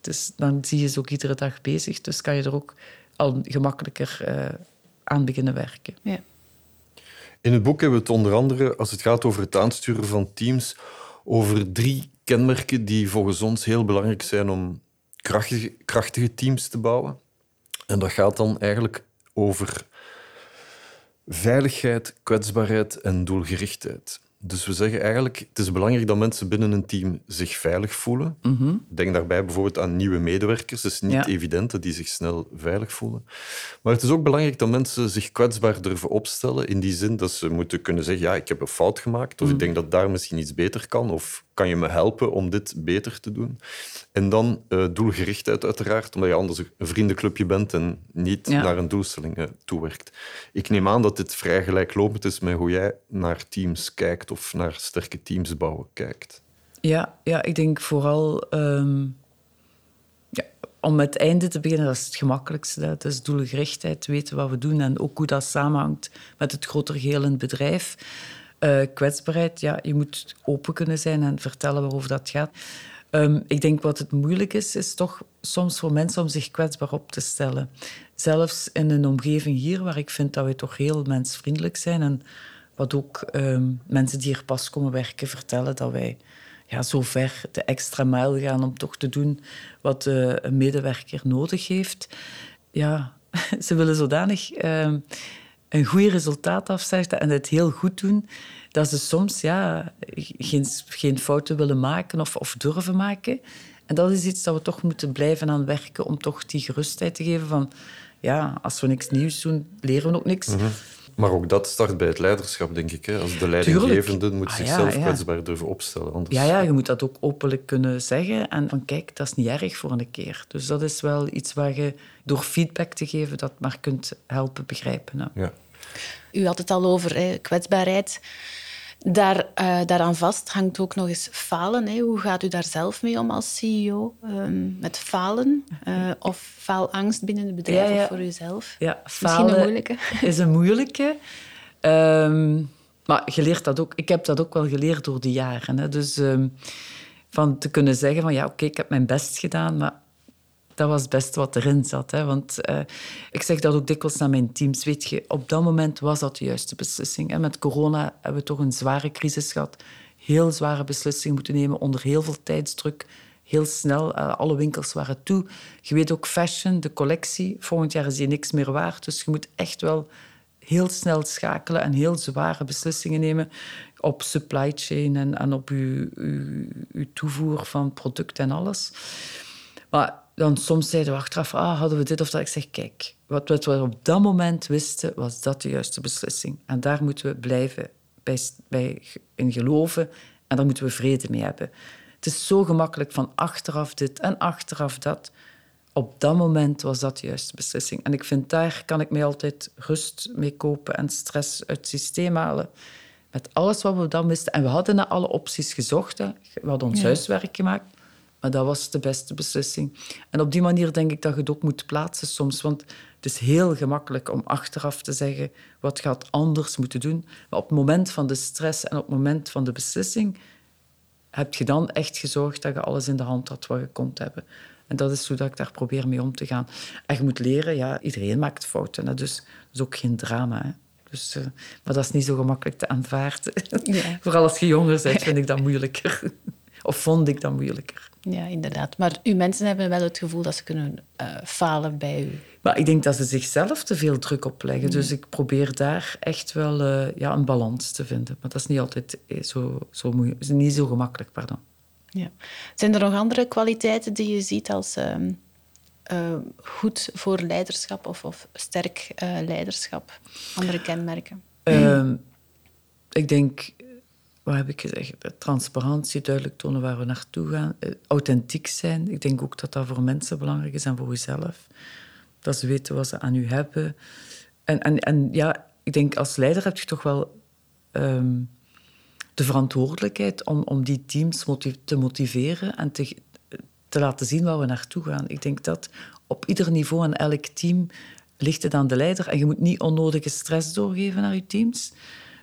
Dus dan zie je ze ook iedere dag bezig. Dus kan je er ook al gemakkelijker uh, aan beginnen werken. Ja. In het boek hebben we het onder andere, als het gaat over het aansturen van teams, over drie kenmerken die volgens ons heel belangrijk zijn om krachtige, krachtige teams te bouwen. En dat gaat dan eigenlijk over Veiligheid, kwetsbaarheid en doelgerichtheid. Dus we zeggen eigenlijk, het is belangrijk dat mensen binnen een team zich veilig voelen. Denk daarbij bijvoorbeeld aan nieuwe medewerkers. Het is niet Ja. evident dat die zich snel veilig voelen. Maar het is ook belangrijk dat mensen zich kwetsbaar durven opstellen. In die zin dat ze moeten kunnen zeggen, ja, ik heb een fout gemaakt. Of ik denk dat daar misschien iets beter kan. Of kan je me helpen om dit beter te doen? En dan eh, doelgerichtheid uiteraard, omdat je anders een vriendenclubje bent en niet Ja. naar een doelstelling eh, toewerkt. Ik neem aan dat dit vrij gelijklopend is met hoe jij naar teams kijkt of naar sterke teams bouwen kijkt. Ja, ja ik denk vooral ehm, ja, om met het einde te beginnen, dat is het gemakkelijkste. Het is doelgerichtheid, weten wat we doen en ook hoe dat samenhangt met het grotere geheel in het bedrijf. Eh, kwetsbaarheid, ja, je moet open kunnen zijn en vertellen waarover dat gaat. Ehm, ik denk wat het moeilijk is, is toch soms voor mensen om zich kwetsbaar op te stellen. Zelfs in een omgeving hier, waar ik vind dat we toch heel mensvriendelijk zijn en wat ook ehm, mensen die hier pas komen werken vertellen dat wij ja, zo ver de extra mijl gaan om toch te doen wat een medewerker nodig heeft. Ja, ze willen zodanig ehm, een goed resultaat afzetten en het heel goed doen, dat ze soms ja, geen, geen fouten willen maken of, of durven maken. En dat is iets dat we toch moeten blijven aan werken om toch die gerustheid te geven van ja, als we niks nieuws doen, leren we ook niks. Maar ook dat start bij het leiderschap, denk ik. Hè. Als de leidinggevende moet Ah, ja, zichzelf ja. kwetsbaar durven opstellen. Anders... Ja, ja, je moet dat ook openlijk kunnen zeggen. En van kijk, dat is niet erg voor een keer. Dus dat is wel iets waar je door feedback te geven dat maar kunt helpen begrijpen. hè. Ja. U had het al over hè, kwetsbaarheid. Daar, eh, daaraan vast hangt ook nog eens falen. Hè. Hoe gaat u daar zelf mee om als CEO? Ehm, met falen eh, of faalangst binnen het bedrijf Ja, ja. of voor uzelf? Ja, Misschien falen een moeilijke. is een moeilijke. Ehm, maar je leert dat ook. Ik heb dat ook wel geleerd door de jaren. Hè. Dus ehm, van te kunnen zeggen van ja, oké, ik heb mijn best gedaan, maar dat was het beste wat erin zat. Hè. Want eh, ik zeg dat ook dikwijls naar mijn teams. Weet je, op dat moment was dat de juiste beslissing. Met corona hebben we toch een zware crisis gehad. Heel zware beslissingen moeten nemen onder heel veel tijdsdruk. Heel snel, eh, alle winkels waren toe. Je weet ook fashion, de collectie. Volgend jaar is die niks meer waard. Dus je moet echt wel heel snel schakelen en heel zware beslissingen nemen op supply chain en, op uw toevoer van producten en alles. Maar dan soms zeiden we achteraf, ah, hadden we dit of dat. Ik zeg, kijk, wat, wat we op dat moment wisten, was dat de juiste beslissing. En daar moeten we blijven bij, bij in geloven en daar moeten we vrede mee hebben. Het is zo gemakkelijk van achteraf dit en achteraf dat. Op dat moment was dat de juiste beslissing. En ik vind, daar kan ik mij altijd rust mee kopen en stress uit het systeem halen. Met alles wat we dan wisten. En we hadden naar alle opties gezocht. Hè. We hadden ons Ja. huiswerk gemaakt. Maar dat was de beste beslissing. En op die manier denk ik dat je het ook moet plaatsen soms. Want het is heel gemakkelijk om achteraf te zeggen wat je had anders moeten doen. Maar op het moment van de stress en op het moment van de beslissing heb je dan echt gezorgd dat je alles in de hand had wat je kon hebben. En dat is hoe dat ik daar probeer mee om te gaan. En je moet leren, ja, iedereen maakt fouten. Hè, dus dat is ook geen drama. Hè. Dus, eh, maar dat is niet zo gemakkelijk te aanvaarden. Ja. Vooral als je jonger bent, vind ik dat moeilijker. Of vond ik dat moeilijker. Ja, inderdaad. Maar uw mensen hebben wel het gevoel dat ze kunnen eh, falen bij u. Maar ik denk dat ze zichzelf te veel druk opleggen. Dus ik probeer daar echt wel eh, ja, een balans te vinden. Maar dat is niet altijd eh, zo, zo, moeilijk, niet zo gemakkelijk. Pardon. Ja. Zijn er nog andere kwaliteiten die je ziet als ehm, eh, goed voor leiderschap of, of sterk leiderschap? Andere kenmerken? Ehm, ik denk, wat heb ik gezegd? Transparantie, duidelijk tonen waar we naartoe gaan. Eh, Authentiek zijn. Ik denk ook dat dat voor mensen belangrijk is en voor jezelf. Dat ze weten wat ze aan u hebben. En, en, en ja, ik denk als leider heb je toch wel ehm, de verantwoordelijkheid om, om die teams te motiveren en te, te laten zien waar we naartoe gaan. Ik denk dat op ieder niveau en elk team ligt het aan de leider. En je moet niet onnodige stress doorgeven naar je teams.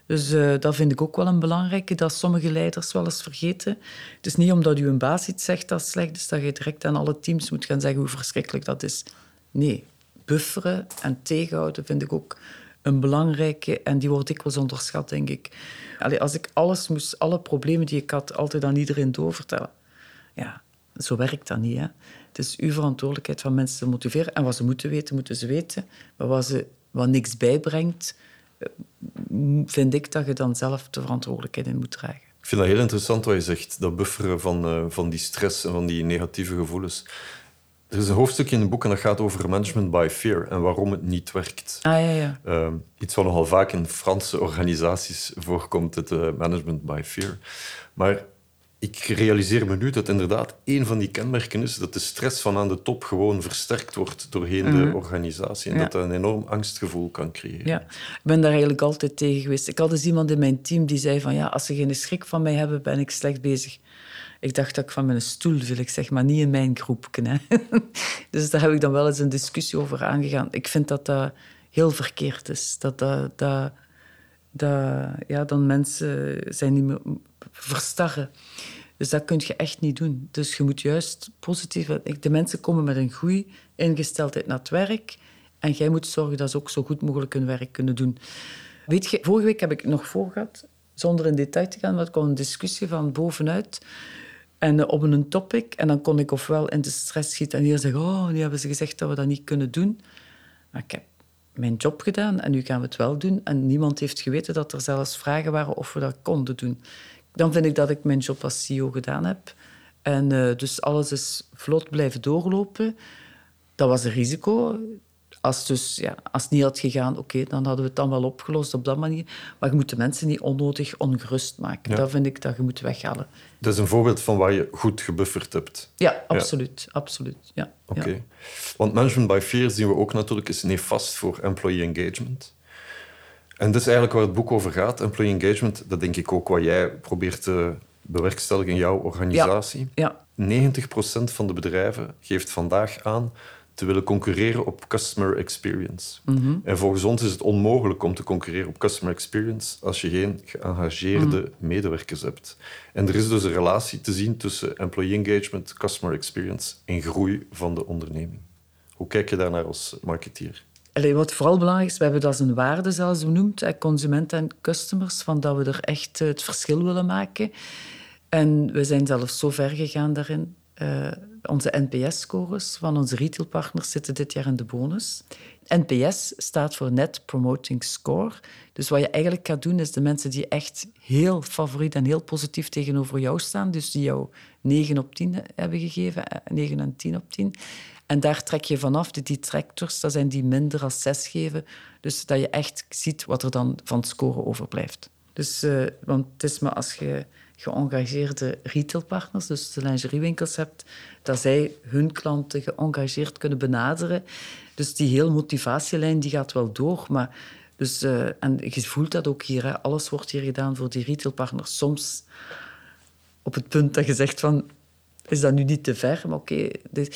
Dus eh, dat vind ik ook wel een belangrijke, dat sommige leiders wel eens vergeten. Het is niet omdat u een baas iets zegt dat slecht is, dat je direct aan alle teams moet gaan zeggen hoe verschrikkelijk dat is. Nee, bufferen en tegenhouden vind ik ook een belangrijke en die wordt dikwijls onderschat, denk ik. Als ik alles moest, alle problemen die ik had, altijd aan iedereen doorvertellen. Ja, zo werkt dat niet. Hè. Het is uw verantwoordelijkheid van mensen te motiveren. En wat ze moeten weten, moeten ze weten. Wat, ze, wat niks bijbrengt, vind ik dat je dan zelf de verantwoordelijkheid in moet dragen. Ik vind dat heel interessant wat je zegt, dat bufferen van, uh, van die stress en van die negatieve gevoelens. Er is een hoofdstukje in het boek en dat gaat over management by fear en waarom het niet werkt. Ah, ja, ja. Uh, iets wat nogal vaak in Franse organisaties voorkomt, het uh, management by fear. Maar ik realiseer me nu dat inderdaad een van die kenmerken is dat de stress van aan de top gewoon versterkt wordt doorheen de Mhm. organisatie. En Ja. dat dat een enorm angstgevoel kan creëren. Ja, ik ben daar eigenlijk altijd tegen geweest. Ik had eens iemand in mijn team die zei van ja, als ze geen schrik van mij hebben, ben ik slecht bezig. Ik dacht dat ik van mijn stoel viel, ik zeg maar niet in mijn groepje. Hè. dus daar heb ik dan wel eens een discussie over aangegaan. Ik vind dat dat heel verkeerd is. Dat, dat, dat, dat ja, dan mensen zijn niet meer verstarren. Dus dat kun je echt niet doen. Dus je moet juist positief... De mensen komen met een goede ingesteldheid naar het werk. En jij moet zorgen dat ze ook zo goed mogelijk hun werk kunnen doen. Weet je, vorige week heb ik nog voor gehad, zonder in detail te gaan, er kwam een discussie van bovenuit. En eh, op een topic. En dan kon ik ofwel in de stress schieten en hier zeggen... Oh, nu hebben ze gezegd dat we dat niet kunnen doen. Maar ik heb mijn job gedaan en nu gaan we het wel doen. En niemand heeft geweten dat er zelfs vragen waren of we dat konden doen. Dan vind ik dat ik mijn job als CEO gedaan heb. En uh, dus alles is vlot blijven doorlopen. Dat was een risico. Als, dus, ja, als het niet had gegaan, oké, okay, dan hadden we het dan wel opgelost op dat manier. Maar je moet de mensen niet onnodig ongerust maken. Ja. Dat vind ik dat je moet weghalen. Dat is een voorbeeld van waar je goed gebufferd hebt. Ja, absoluut. Ja. absoluut ja. Oké. Okay. Want management by fear zien we ook natuurlijk is nefast voor employee engagement. En dat is eigenlijk waar het boek over gaat. Employee engagement, dat denk ik ook wat jij probeert te bewerkstelligen in jouw organisatie. Ja. ja. 90% van de bedrijven geeft vandaag aan te willen concurreren op customer experience. Mhm. Mm -hmm. En volgens ons is het onmogelijk om te concurreren op customer experience als je geen geëngageerde mm -hmm. medewerkers hebt. En er is dus een relatie te zien tussen employee engagement, customer experience en groei van de onderneming. Hoe kijk je daarnaar als marketeer? Wat vooral belangrijk is, we hebben dat als een waarde zelfs benoemd, consumenten en customers, van dat we er echt het verschil willen maken. En we zijn zelfs zo ver gegaan daarin. Uh, onze NPS-scores van onze retailpartners zitten dit jaar in de bonus. NPS staat voor Net Promoting Score. Dus wat je eigenlijk gaat doen, is de mensen die echt heel favoriet en heel positief tegenover jou staan, dus die jou 9 op 10 hebben gegeven, 9 en 10 op 10. En daar trek je vanaf, de detractors, dat zijn die minder als 6 geven. Dus dat je echt ziet wat er dan van het scoren overblijft. Dus, uh, want het is maar als je geëngageerde retailpartners, dus de lingeriewinkels hebt, dat zij hun klanten geëngageerd kunnen benaderen. Dus die heel motivatielijn die gaat wel door. Maar dus, uh, en je voelt dat ook hier. Hè. Alles wordt hier gedaan voor die retailpartners. Soms op het punt dat je zegt van... Is dat nu niet te ver? Maar oké. Okay. Dus,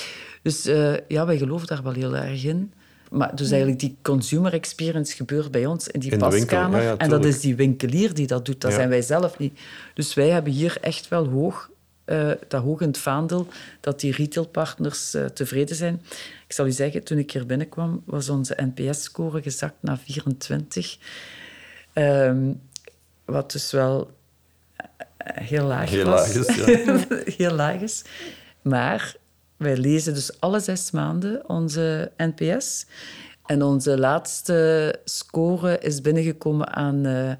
dus uh, ja, wij geloven daar wel heel erg in. Maar dus eigenlijk die consumer experience gebeurt bij ons in die in paskamer. Ja, ja, en dat is die winkelier die dat doet. Dat ja. zijn wij zelf niet. Dus wij hebben hier echt wel hoog, uh, dat hoog in het vaandel dat die retailpartners uh, tevreden zijn. Ik zal u zeggen, toen ik hier binnenkwam, was onze NPS-score gezakt naar 24. Um, wat dus wel heel laag heel was. Laag is, ja. heel laag is. Maar wij lezen dus alle zes maanden onze NPS. En onze laatste score is binnengekomen aan, uh,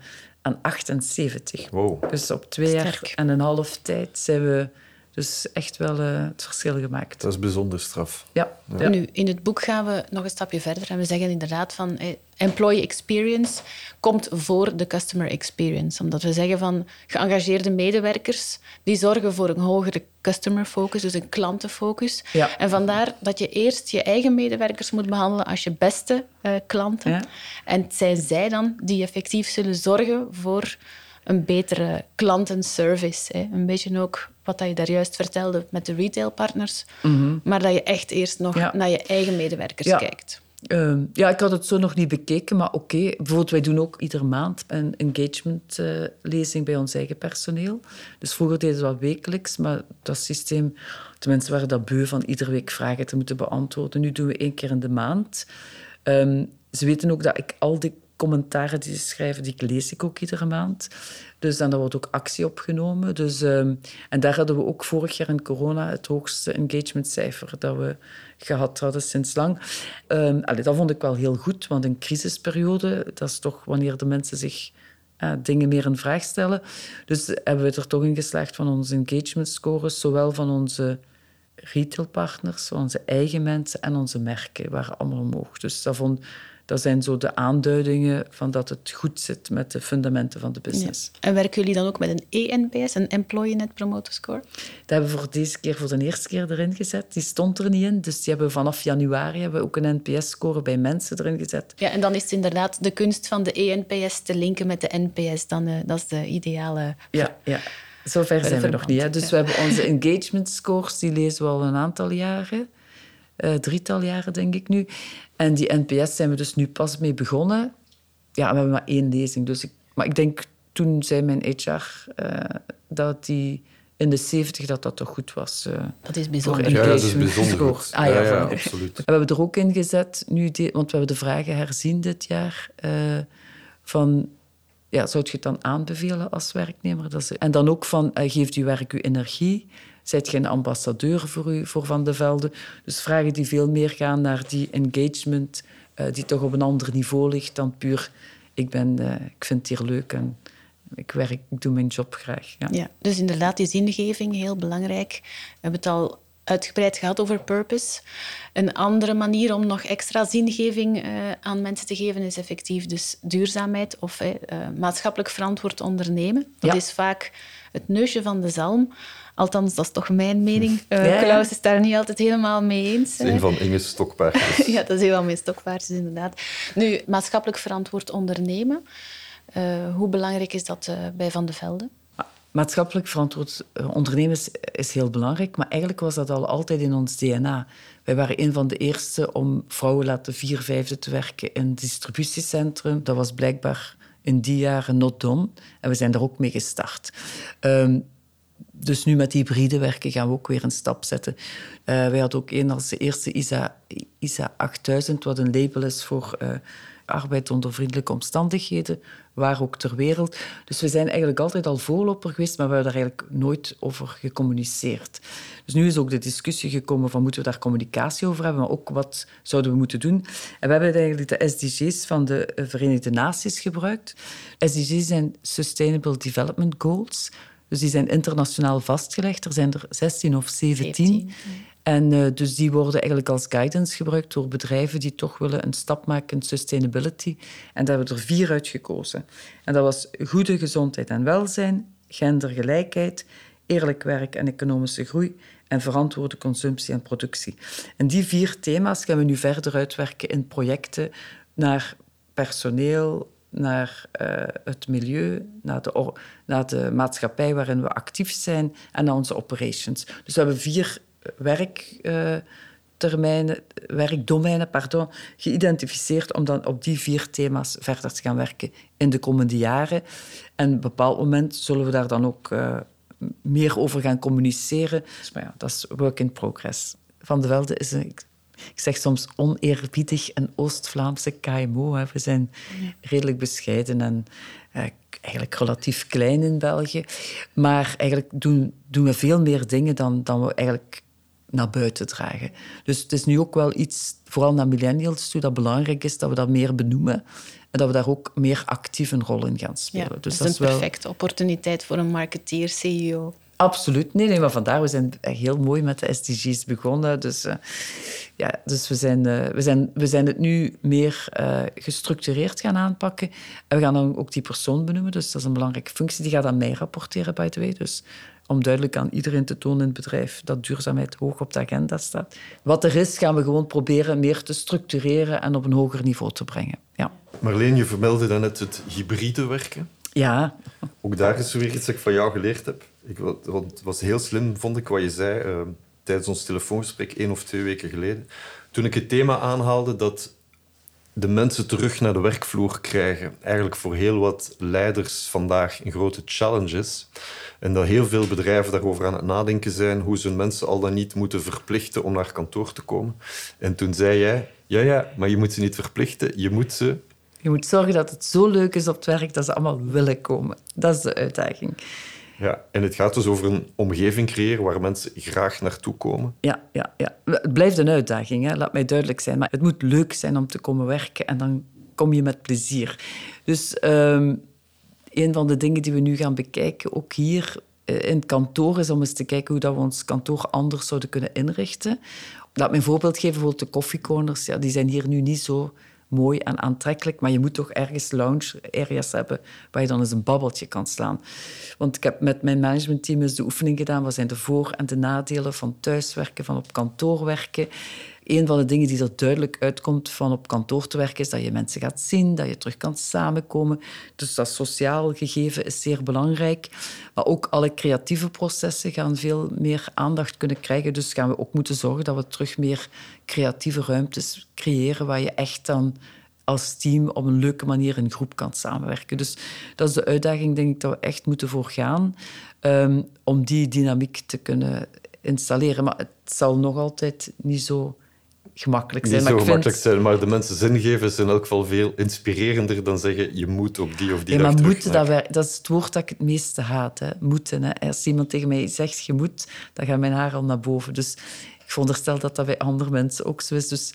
aan 78. Wow. Dus op twee Sterk. jaar en een half tijd zijn we dus echt wel uh, het verschil gemaakt. Dat is bijzonder straf. Ja. Ja. Nu, in het boek gaan we nog een stapje verder en we zeggen inderdaad van eh, employee experience komt voor de customer experience. Omdat we zeggen van geëngageerde medewerkers die zorgen voor een hogere customer focus, dus een klantenfocus. Ja. En vandaar dat je eerst je eigen medewerkers moet behandelen als je beste uh, klanten. Ja. En het zijn zij dan die effectief zullen zorgen voor een betere klantenservice. Hè. Een beetje ook wat je daar juist vertelde met de retailpartners. Mm -hmm. Maar dat je echt eerst nog Ja. naar je eigen medewerkers Ja. kijkt. Uh, ja, ik had het zo nog niet bekeken, maar oké. Okay. Bijvoorbeeld, wij doen ook iedere maand een engagement-lezing uh, bij ons eigen personeel. Dus vroeger deden we dat wekelijks, maar dat systeem... De mensen waren dat beu van iedere week vragen te moeten beantwoorden. Nu doen we één keer in de maand. Um, ze weten ook dat ik al die commentaren die ze schrijven, die lees ik ook iedere maand. Dus dan, wordt ook actie opgenomen. Dus, ehm, en daar hadden we ook vorig jaar in corona het hoogste engagementcijfer dat we gehad hadden sinds lang. Um, dat vond ik wel heel goed, want een crisisperiode, dat is toch wanneer de mensen zich uh, dingen meer in vraag stellen. Dus hebben we er toch in geslaagd van onze engagement scores, zowel van onze retailpartners, onze eigen mensen en onze merken, waren allemaal omhoog. Dus dat vond dat zijn zo de aanduidingen van dat het goed zit met de fundamenten van de business. En werken jullie dan ook met een ENPS, een Employee Net Promoter Score? Dat hebben we voor deze keer voor de eerste keer erin gezet. Die stond er niet in, dus die hebben vanaf januari hebben we ook een NPS-score bij mensen erin gezet. Ja, en dan is het inderdaad de kunst van de ENPS te linken met de NPS. Dan, uh, dat is de ideale... Ja, ja. Zover zijn we nog niet. Hè? Dus we hebben onze engagement scores, die lezen we al een aantal jaren. Uh, drietal jaren, denk ik nu. En die NPS zijn we dus nu pas mee begonnen. Ja, we hebben maar één lezing. Dus ik, maar ik denk, toen zei mijn HR uh, dat die in de 70 dat dat toch goed was. Uh, dat is bijzonder. Ja, dat is bijzonder Ah, ja, ja, absoluut. We hebben er ook in gezet, nu want we hebben de vragen herzien dit jaar, uh, van... Ja, zou je het dan aanbevelen als werknemer? Dat is, en dan ook van, uh, geeft uw werk uw energie? Zijt je een ambassadeur voor, u, voor Van de Velde? Dus vragen die veel meer gaan naar die engagement, uh, die toch op een ander niveau ligt dan puur... Ik, ben, uh, ik vind het hier leuk en ik werk, ik doe mijn job graag. Ja. ja, dus inderdaad, die zingeving, heel belangrijk. We hebben het al uitgebreid gehad over purpose. Een andere manier om nog extra zingeving uh, aan mensen te geven is effectief dus duurzaamheid of uh, maatschappelijk verantwoord ondernemen. Dat ja. is vaak het neusje van de zalm. Althans, dat is toch mijn mening. Uh, ja, Klaus is daar niet altijd helemaal mee eens. Een van Inge's stokpaardjes. ja, dat is een van mijn stokpaardjes, inderdaad. Nu, maatschappelijk verantwoord ondernemen. Uh, hoe belangrijk is dat uh, bij Van de Velde? Maatschappelijk verantwoord ondernemen is heel belangrijk, maar eigenlijk was dat al altijd in ons DNA. Wij waren een van de eerste om vrouwen laten vier vijfde te werken in het distributiecentrum. Dat was blijkbaar in die jaren not done. En we zijn daar ook mee gestart. Um, dus nu met hybride werken gaan we ook weer een stap zetten. Uh, wij hadden ook een als de eerste ISA, ISA 8000, wat een label is voor uh, arbeid onder vriendelijke omstandigheden, waar ook ter wereld. Dus we zijn eigenlijk altijd al voorloper geweest, maar we hebben daar eigenlijk nooit over gecommuniceerd. Dus nu is ook de discussie gekomen van moeten we daar communicatie over hebben, maar ook wat zouden we moeten doen. En we hebben eigenlijk de SDG's van de Verenigde Naties gebruikt. SDG's zijn Sustainable Development Goals. Dus die zijn internationaal vastgelegd. Er zijn er 16 of 17. 17 ja. En uh, dus die worden eigenlijk als guidance gebruikt door bedrijven die toch willen een stap maken in sustainability. En daar hebben we er vier uitgekozen. En dat was goede gezondheid en welzijn, gendergelijkheid, eerlijk werk en economische groei en verantwoorde consumptie en productie. En die vier thema's gaan we nu verder uitwerken in projecten naar personeel, naar uh, het milieu, naar de, naar de maatschappij waarin we actief zijn en naar onze operations. Dus we hebben vier werktermijnen, uh, werkdomeinen pardon, geïdentificeerd om dan op die vier thema's verder te gaan werken in de komende jaren. En op een bepaald moment zullen we daar dan ook uh, meer over gaan communiceren. Dus, maar ja, dat is work in progress. Van de Velde is een ik zeg soms oneerbiedig een Oost-Vlaamse KMO. Hè. We zijn redelijk bescheiden en uh, eigenlijk relatief klein in België. Maar eigenlijk doen, doen we veel meer dingen dan, dan we eigenlijk naar buiten dragen. Dus het is nu ook wel iets, vooral naar millennials toe, dat belangrijk is dat we dat meer benoemen. En dat we daar ook meer actief een rol in gaan spelen. Ja, dus dat is een perfecte opportuniteit voor een marketeer, CEO. Absoluut. Nee, nee, maar vandaar, we zijn heel mooi met de SDG's begonnen. Dus, uh, ja, dus we, zijn, uh, we, zijn, we zijn het nu meer uh, gestructureerd gaan aanpakken. En we gaan dan ook die persoon benoemen. Dus dat is een belangrijke functie. Die gaat aan mij rapporteren, by the way. Dus om duidelijk aan iedereen te tonen in het bedrijf dat duurzaamheid hoog op de agenda staat. Wat er is, gaan we gewoon proberen meer te structureren en op een hoger niveau te brengen. Ja. Marleen, je vermeldde daarnet het hybride werken. Ja. Ook daar is weer iets dat ik van jou geleerd heb. Ik, het was heel slim, vond ik, wat je zei uh, tijdens ons telefoongesprek één of twee weken geleden. Toen ik het thema aanhaalde dat de mensen terug naar de werkvloer krijgen, eigenlijk voor heel wat leiders vandaag een grote challenge is. En dat heel veel bedrijven daarover aan het nadenken zijn hoe ze hun mensen al dan niet moeten verplichten om naar kantoor te komen. En toen zei jij, ja, ja, maar je moet ze niet verplichten, je moet ze Je moet zorgen dat het zo leuk is op het werk dat ze allemaal willen komen. Dat is de uitdaging. Ja, en het gaat dus over een omgeving creëren waar mensen graag naartoe komen. Ja, ja, ja. Het blijft een uitdaging, hè. laat mij duidelijk zijn. Maar het moet leuk zijn om te komen werken en dan kom je met plezier. Dus um, een van de dingen die we nu gaan bekijken, ook hier eh, in het kantoor, is om eens te kijken hoe dat we ons kantoor anders zouden kunnen inrichten. Laat me een voorbeeld geven, bijvoorbeeld de koffiecorners. Ja, die zijn hier nu niet zo mooi en aantrekkelijk, maar je moet toch ergens lounge areas hebben waar je dan eens een babbeltje kan slaan. Want ik heb met mijn managementteam eens de oefening gedaan. Wat zijn de voor- en de nadelen van thuiswerken, van op kantoor werken? Een van de dingen die er duidelijk uitkomt van op kantoor te werken, is dat je mensen gaat zien, dat je terug kan samenkomen. Dus dat sociaal gegeven is zeer belangrijk. Maar ook alle creatieve processen gaan veel meer aandacht kunnen krijgen. Dus gaan we ook moeten zorgen dat we terug meer creatieve ruimtes creëren waar je echt dan als team op een leuke manier in groep kan samenwerken. Dus dat is de uitdaging, denk ik, dat we echt moeten voor gaan ehm, om die dynamiek te kunnen installeren. Maar het zal nog altijd niet zo gemakkelijk zijn. Niet zo maar gemakkelijk zijn, maar de mensen zin geven is in elk geval veel inspirerender dan zeggen je moet op die of die ja, dag maar moeten, dat, dat is het woord dat ik het meeste haat. Hè. Moeten. Hè. Als iemand tegen mij zegt je moet, dan gaat mijn haar al naar boven. Dus ik veronderstel dat dat bij andere mensen ook zo is. Dus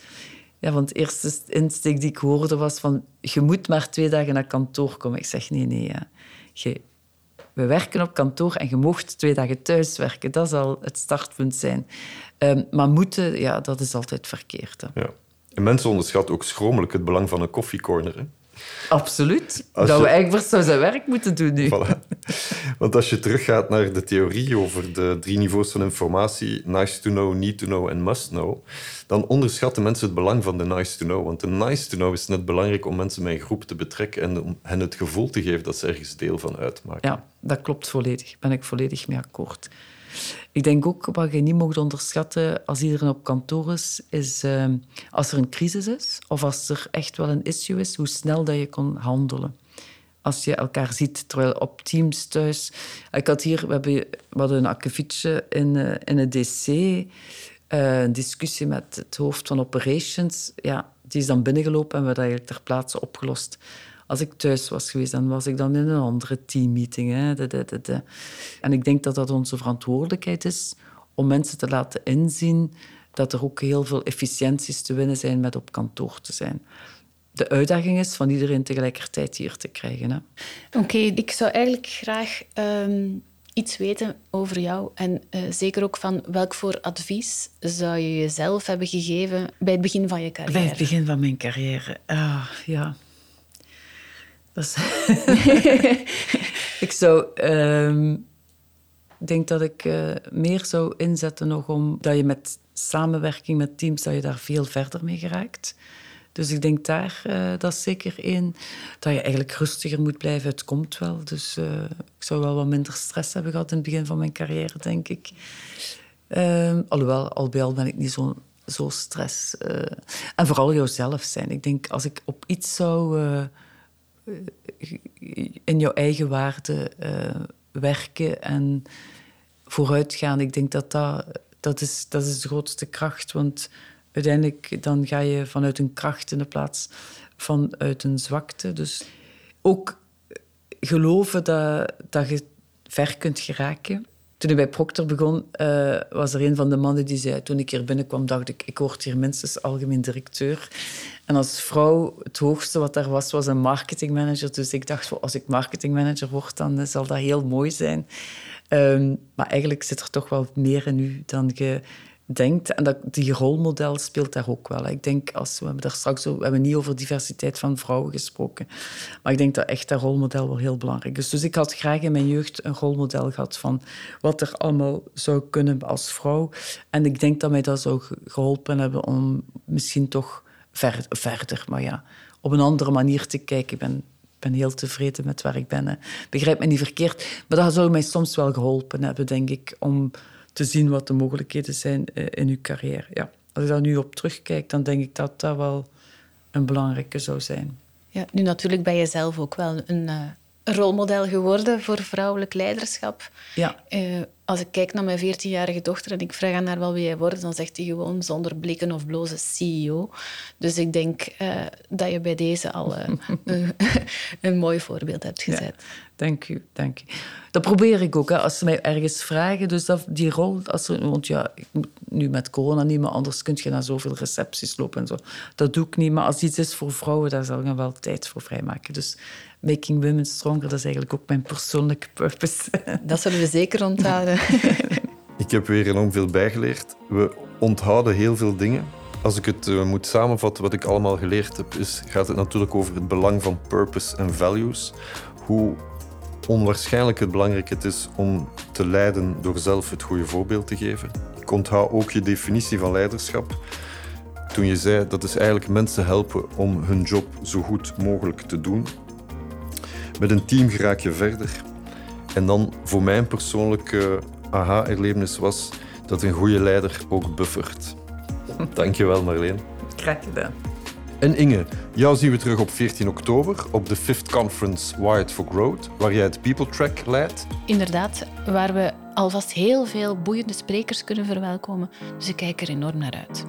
ja, want de eerste insteek die ik hoorde was van je moet maar twee dagen naar kantoor komen. Ik zeg nee, nee. Ja. Je, we werken op kantoor en je mocht twee dagen thuis werken. Dat zal het startpunt zijn. Um, maar moeten, ja, dat is altijd verkeerd. Ja. En mensen onderschatten ook schromelijk het belang van een koffiecorner. Absoluut. dat we eigenlijk voor zijn werk moeten doen nu. Voilà. Want als je teruggaat naar de theorie over de drie niveaus van informatie, nice to know, need to know en must know, dan onderschatten mensen het belang van de nice to know. Want de nice to know is net belangrijk om mensen bij een groep te betrekken en om hen het gevoel te geven dat ze ergens deel van uitmaken. Ja, dat klopt volledig. Daar ben ik volledig mee akkoord. Ik denk ook, wat je niet mag onderschatten als iedereen op kantoor is, is uh, als er een crisis is of als er echt wel een issue is, hoe snel dat je kan handelen. Als je elkaar ziet, terwijl op Teams thuis... Ik had hier, we, hebben, hadden een akkefietje in, uh, in het DC, uh, een discussie met het hoofd van operations. Ja, die is dan binnengelopen en we hebben dat eigenlijk ter plaatse opgelost. Als ik thuis was geweest, dan was ik dan in een andere teammeeting. Hè. De, de, de, en ik denk dat dat onze verantwoordelijkheid is om mensen te laten inzien dat er ook heel veel efficiënties te winnen zijn met op kantoor te zijn. De uitdaging is van iedereen tegelijkertijd hier te krijgen. Oké, ik zou eigenlijk graag um, iets weten over jou. En uh, zeker ook van welk voor advies zou je jezelf hebben gegeven bij het begin van je carrière? Bij het begin van mijn carrière, ah, ja. Dus ik zou... Um, denk dat ik uh, meer zou inzetten nog om... Dat je met samenwerking met teams, dat je daar veel verder mee geraakt. Dus ik denk daar, uh, dat zeker één. Dat je eigenlijk rustiger moet blijven. Het komt wel. Dus uh, ik zou wel wat minder stress hebben gehad in het begin van mijn carrière, denk ik. Uh, alhoewel, al bij al ben ik niet zo, zo stress. en vooral jouzelf zijn. Ik denk, als ik op iets zou in jouw eigen waarde uh, werken en vooruitgaan. Ik denk dat dat, dat, is, dat is de grootste kracht. Want uiteindelijk dan ga je vanuit een kracht in de plaats vanuit een zwakte. Dus ook geloven dat, dat je ver kunt geraken. Toen ik bij Procter begon, uh, was er een van de mannen die zei... Toen ik hier binnenkwam, dacht ik, ik word hier minstens algemeen directeur. En als vrouw, het hoogste wat daar was, was een marketingmanager. Dus ik dacht, als ik marketingmanager word, dan zal dat heel mooi zijn. Um, maar eigenlijk zit er toch wel meer in u dan je denkt. En dat, die rolmodel speelt daar ook wel. Ik denk, als we hebben daar straks we hebben niet over diversiteit van vrouwen gesproken, maar ik denk dat echt dat rolmodel wel heel belangrijk is. Dus ik had graag in mijn jeugd een rolmodel gehad van wat er allemaal zou kunnen als vrouw. En ik denk dat mij dat zou geholpen hebben om misschien toch ver, verder, maar ja, op een andere manier te kijken. Ik ben ben heel tevreden met waar ik ben. Begrijp me niet verkeerd. Maar dat zou mij soms wel geholpen hebben, denk ik, om te zien wat de mogelijkheden zijn eh, in uw carrière. Ja. Als ik daar nu op terugkijk, dan denk ik dat dat wel een belangrijke zou zijn. Ja, nu natuurlijk ben je zelf ook wel een, uh, rolmodel geworden voor vrouwelijk leiderschap. Ja. Uh, als ik kijk naar mijn 14-jarige dochter en ik vraag aan haar wel wie hij wordt, dan zegt hij gewoon zonder blikken of blozen CEO. Dus ik denk uh, dat je bij deze al een, een, mooi voorbeeld hebt gezet. Ja, dank u, dank u. Dat probeer ik ook. Hè. Als ze mij ergens vragen, dus dat, die rol... Als er, want ja, ik moet nu met corona niet, maar anders kun je naar zoveel recepties lopen en zo. Dat doe ik niet. Maar als iets is voor vrouwen, daar zal ik wel tijd voor vrijmaken. Dus Making Women Stronger, dat is eigenlijk ook mijn persoonlijke purpose. Dat zullen we zeker onthouden. Ik heb weer enorm veel bijgeleerd. We onthouden heel veel dingen. Als ik het uh, moet samenvatten wat ik allemaal geleerd heb, is, gaat het natuurlijk over het belang van purpose en values. Hoe onwaarschijnlijk het belangrijk is om te leiden door zelf het goede voorbeeld te geven. Ik onthoud ook je definitie van leiderschap. Toen je zei dat is eigenlijk mensen helpen om hun job zo goed mogelijk te doen. Met een team geraak je verder. En dan voor mijn persoonlijke aha-erlevenis was dat een goede leider ook buffert. Dankjewel Marleen. Graag gedaan. En Inge, jou zien we terug op 14 oktober op de 5th Conference Wired for Growth, waar jij het People Track leidt. Inderdaad, waar we alvast heel veel boeiende sprekers kunnen verwelkomen. Dus ik kijk er enorm naar uit.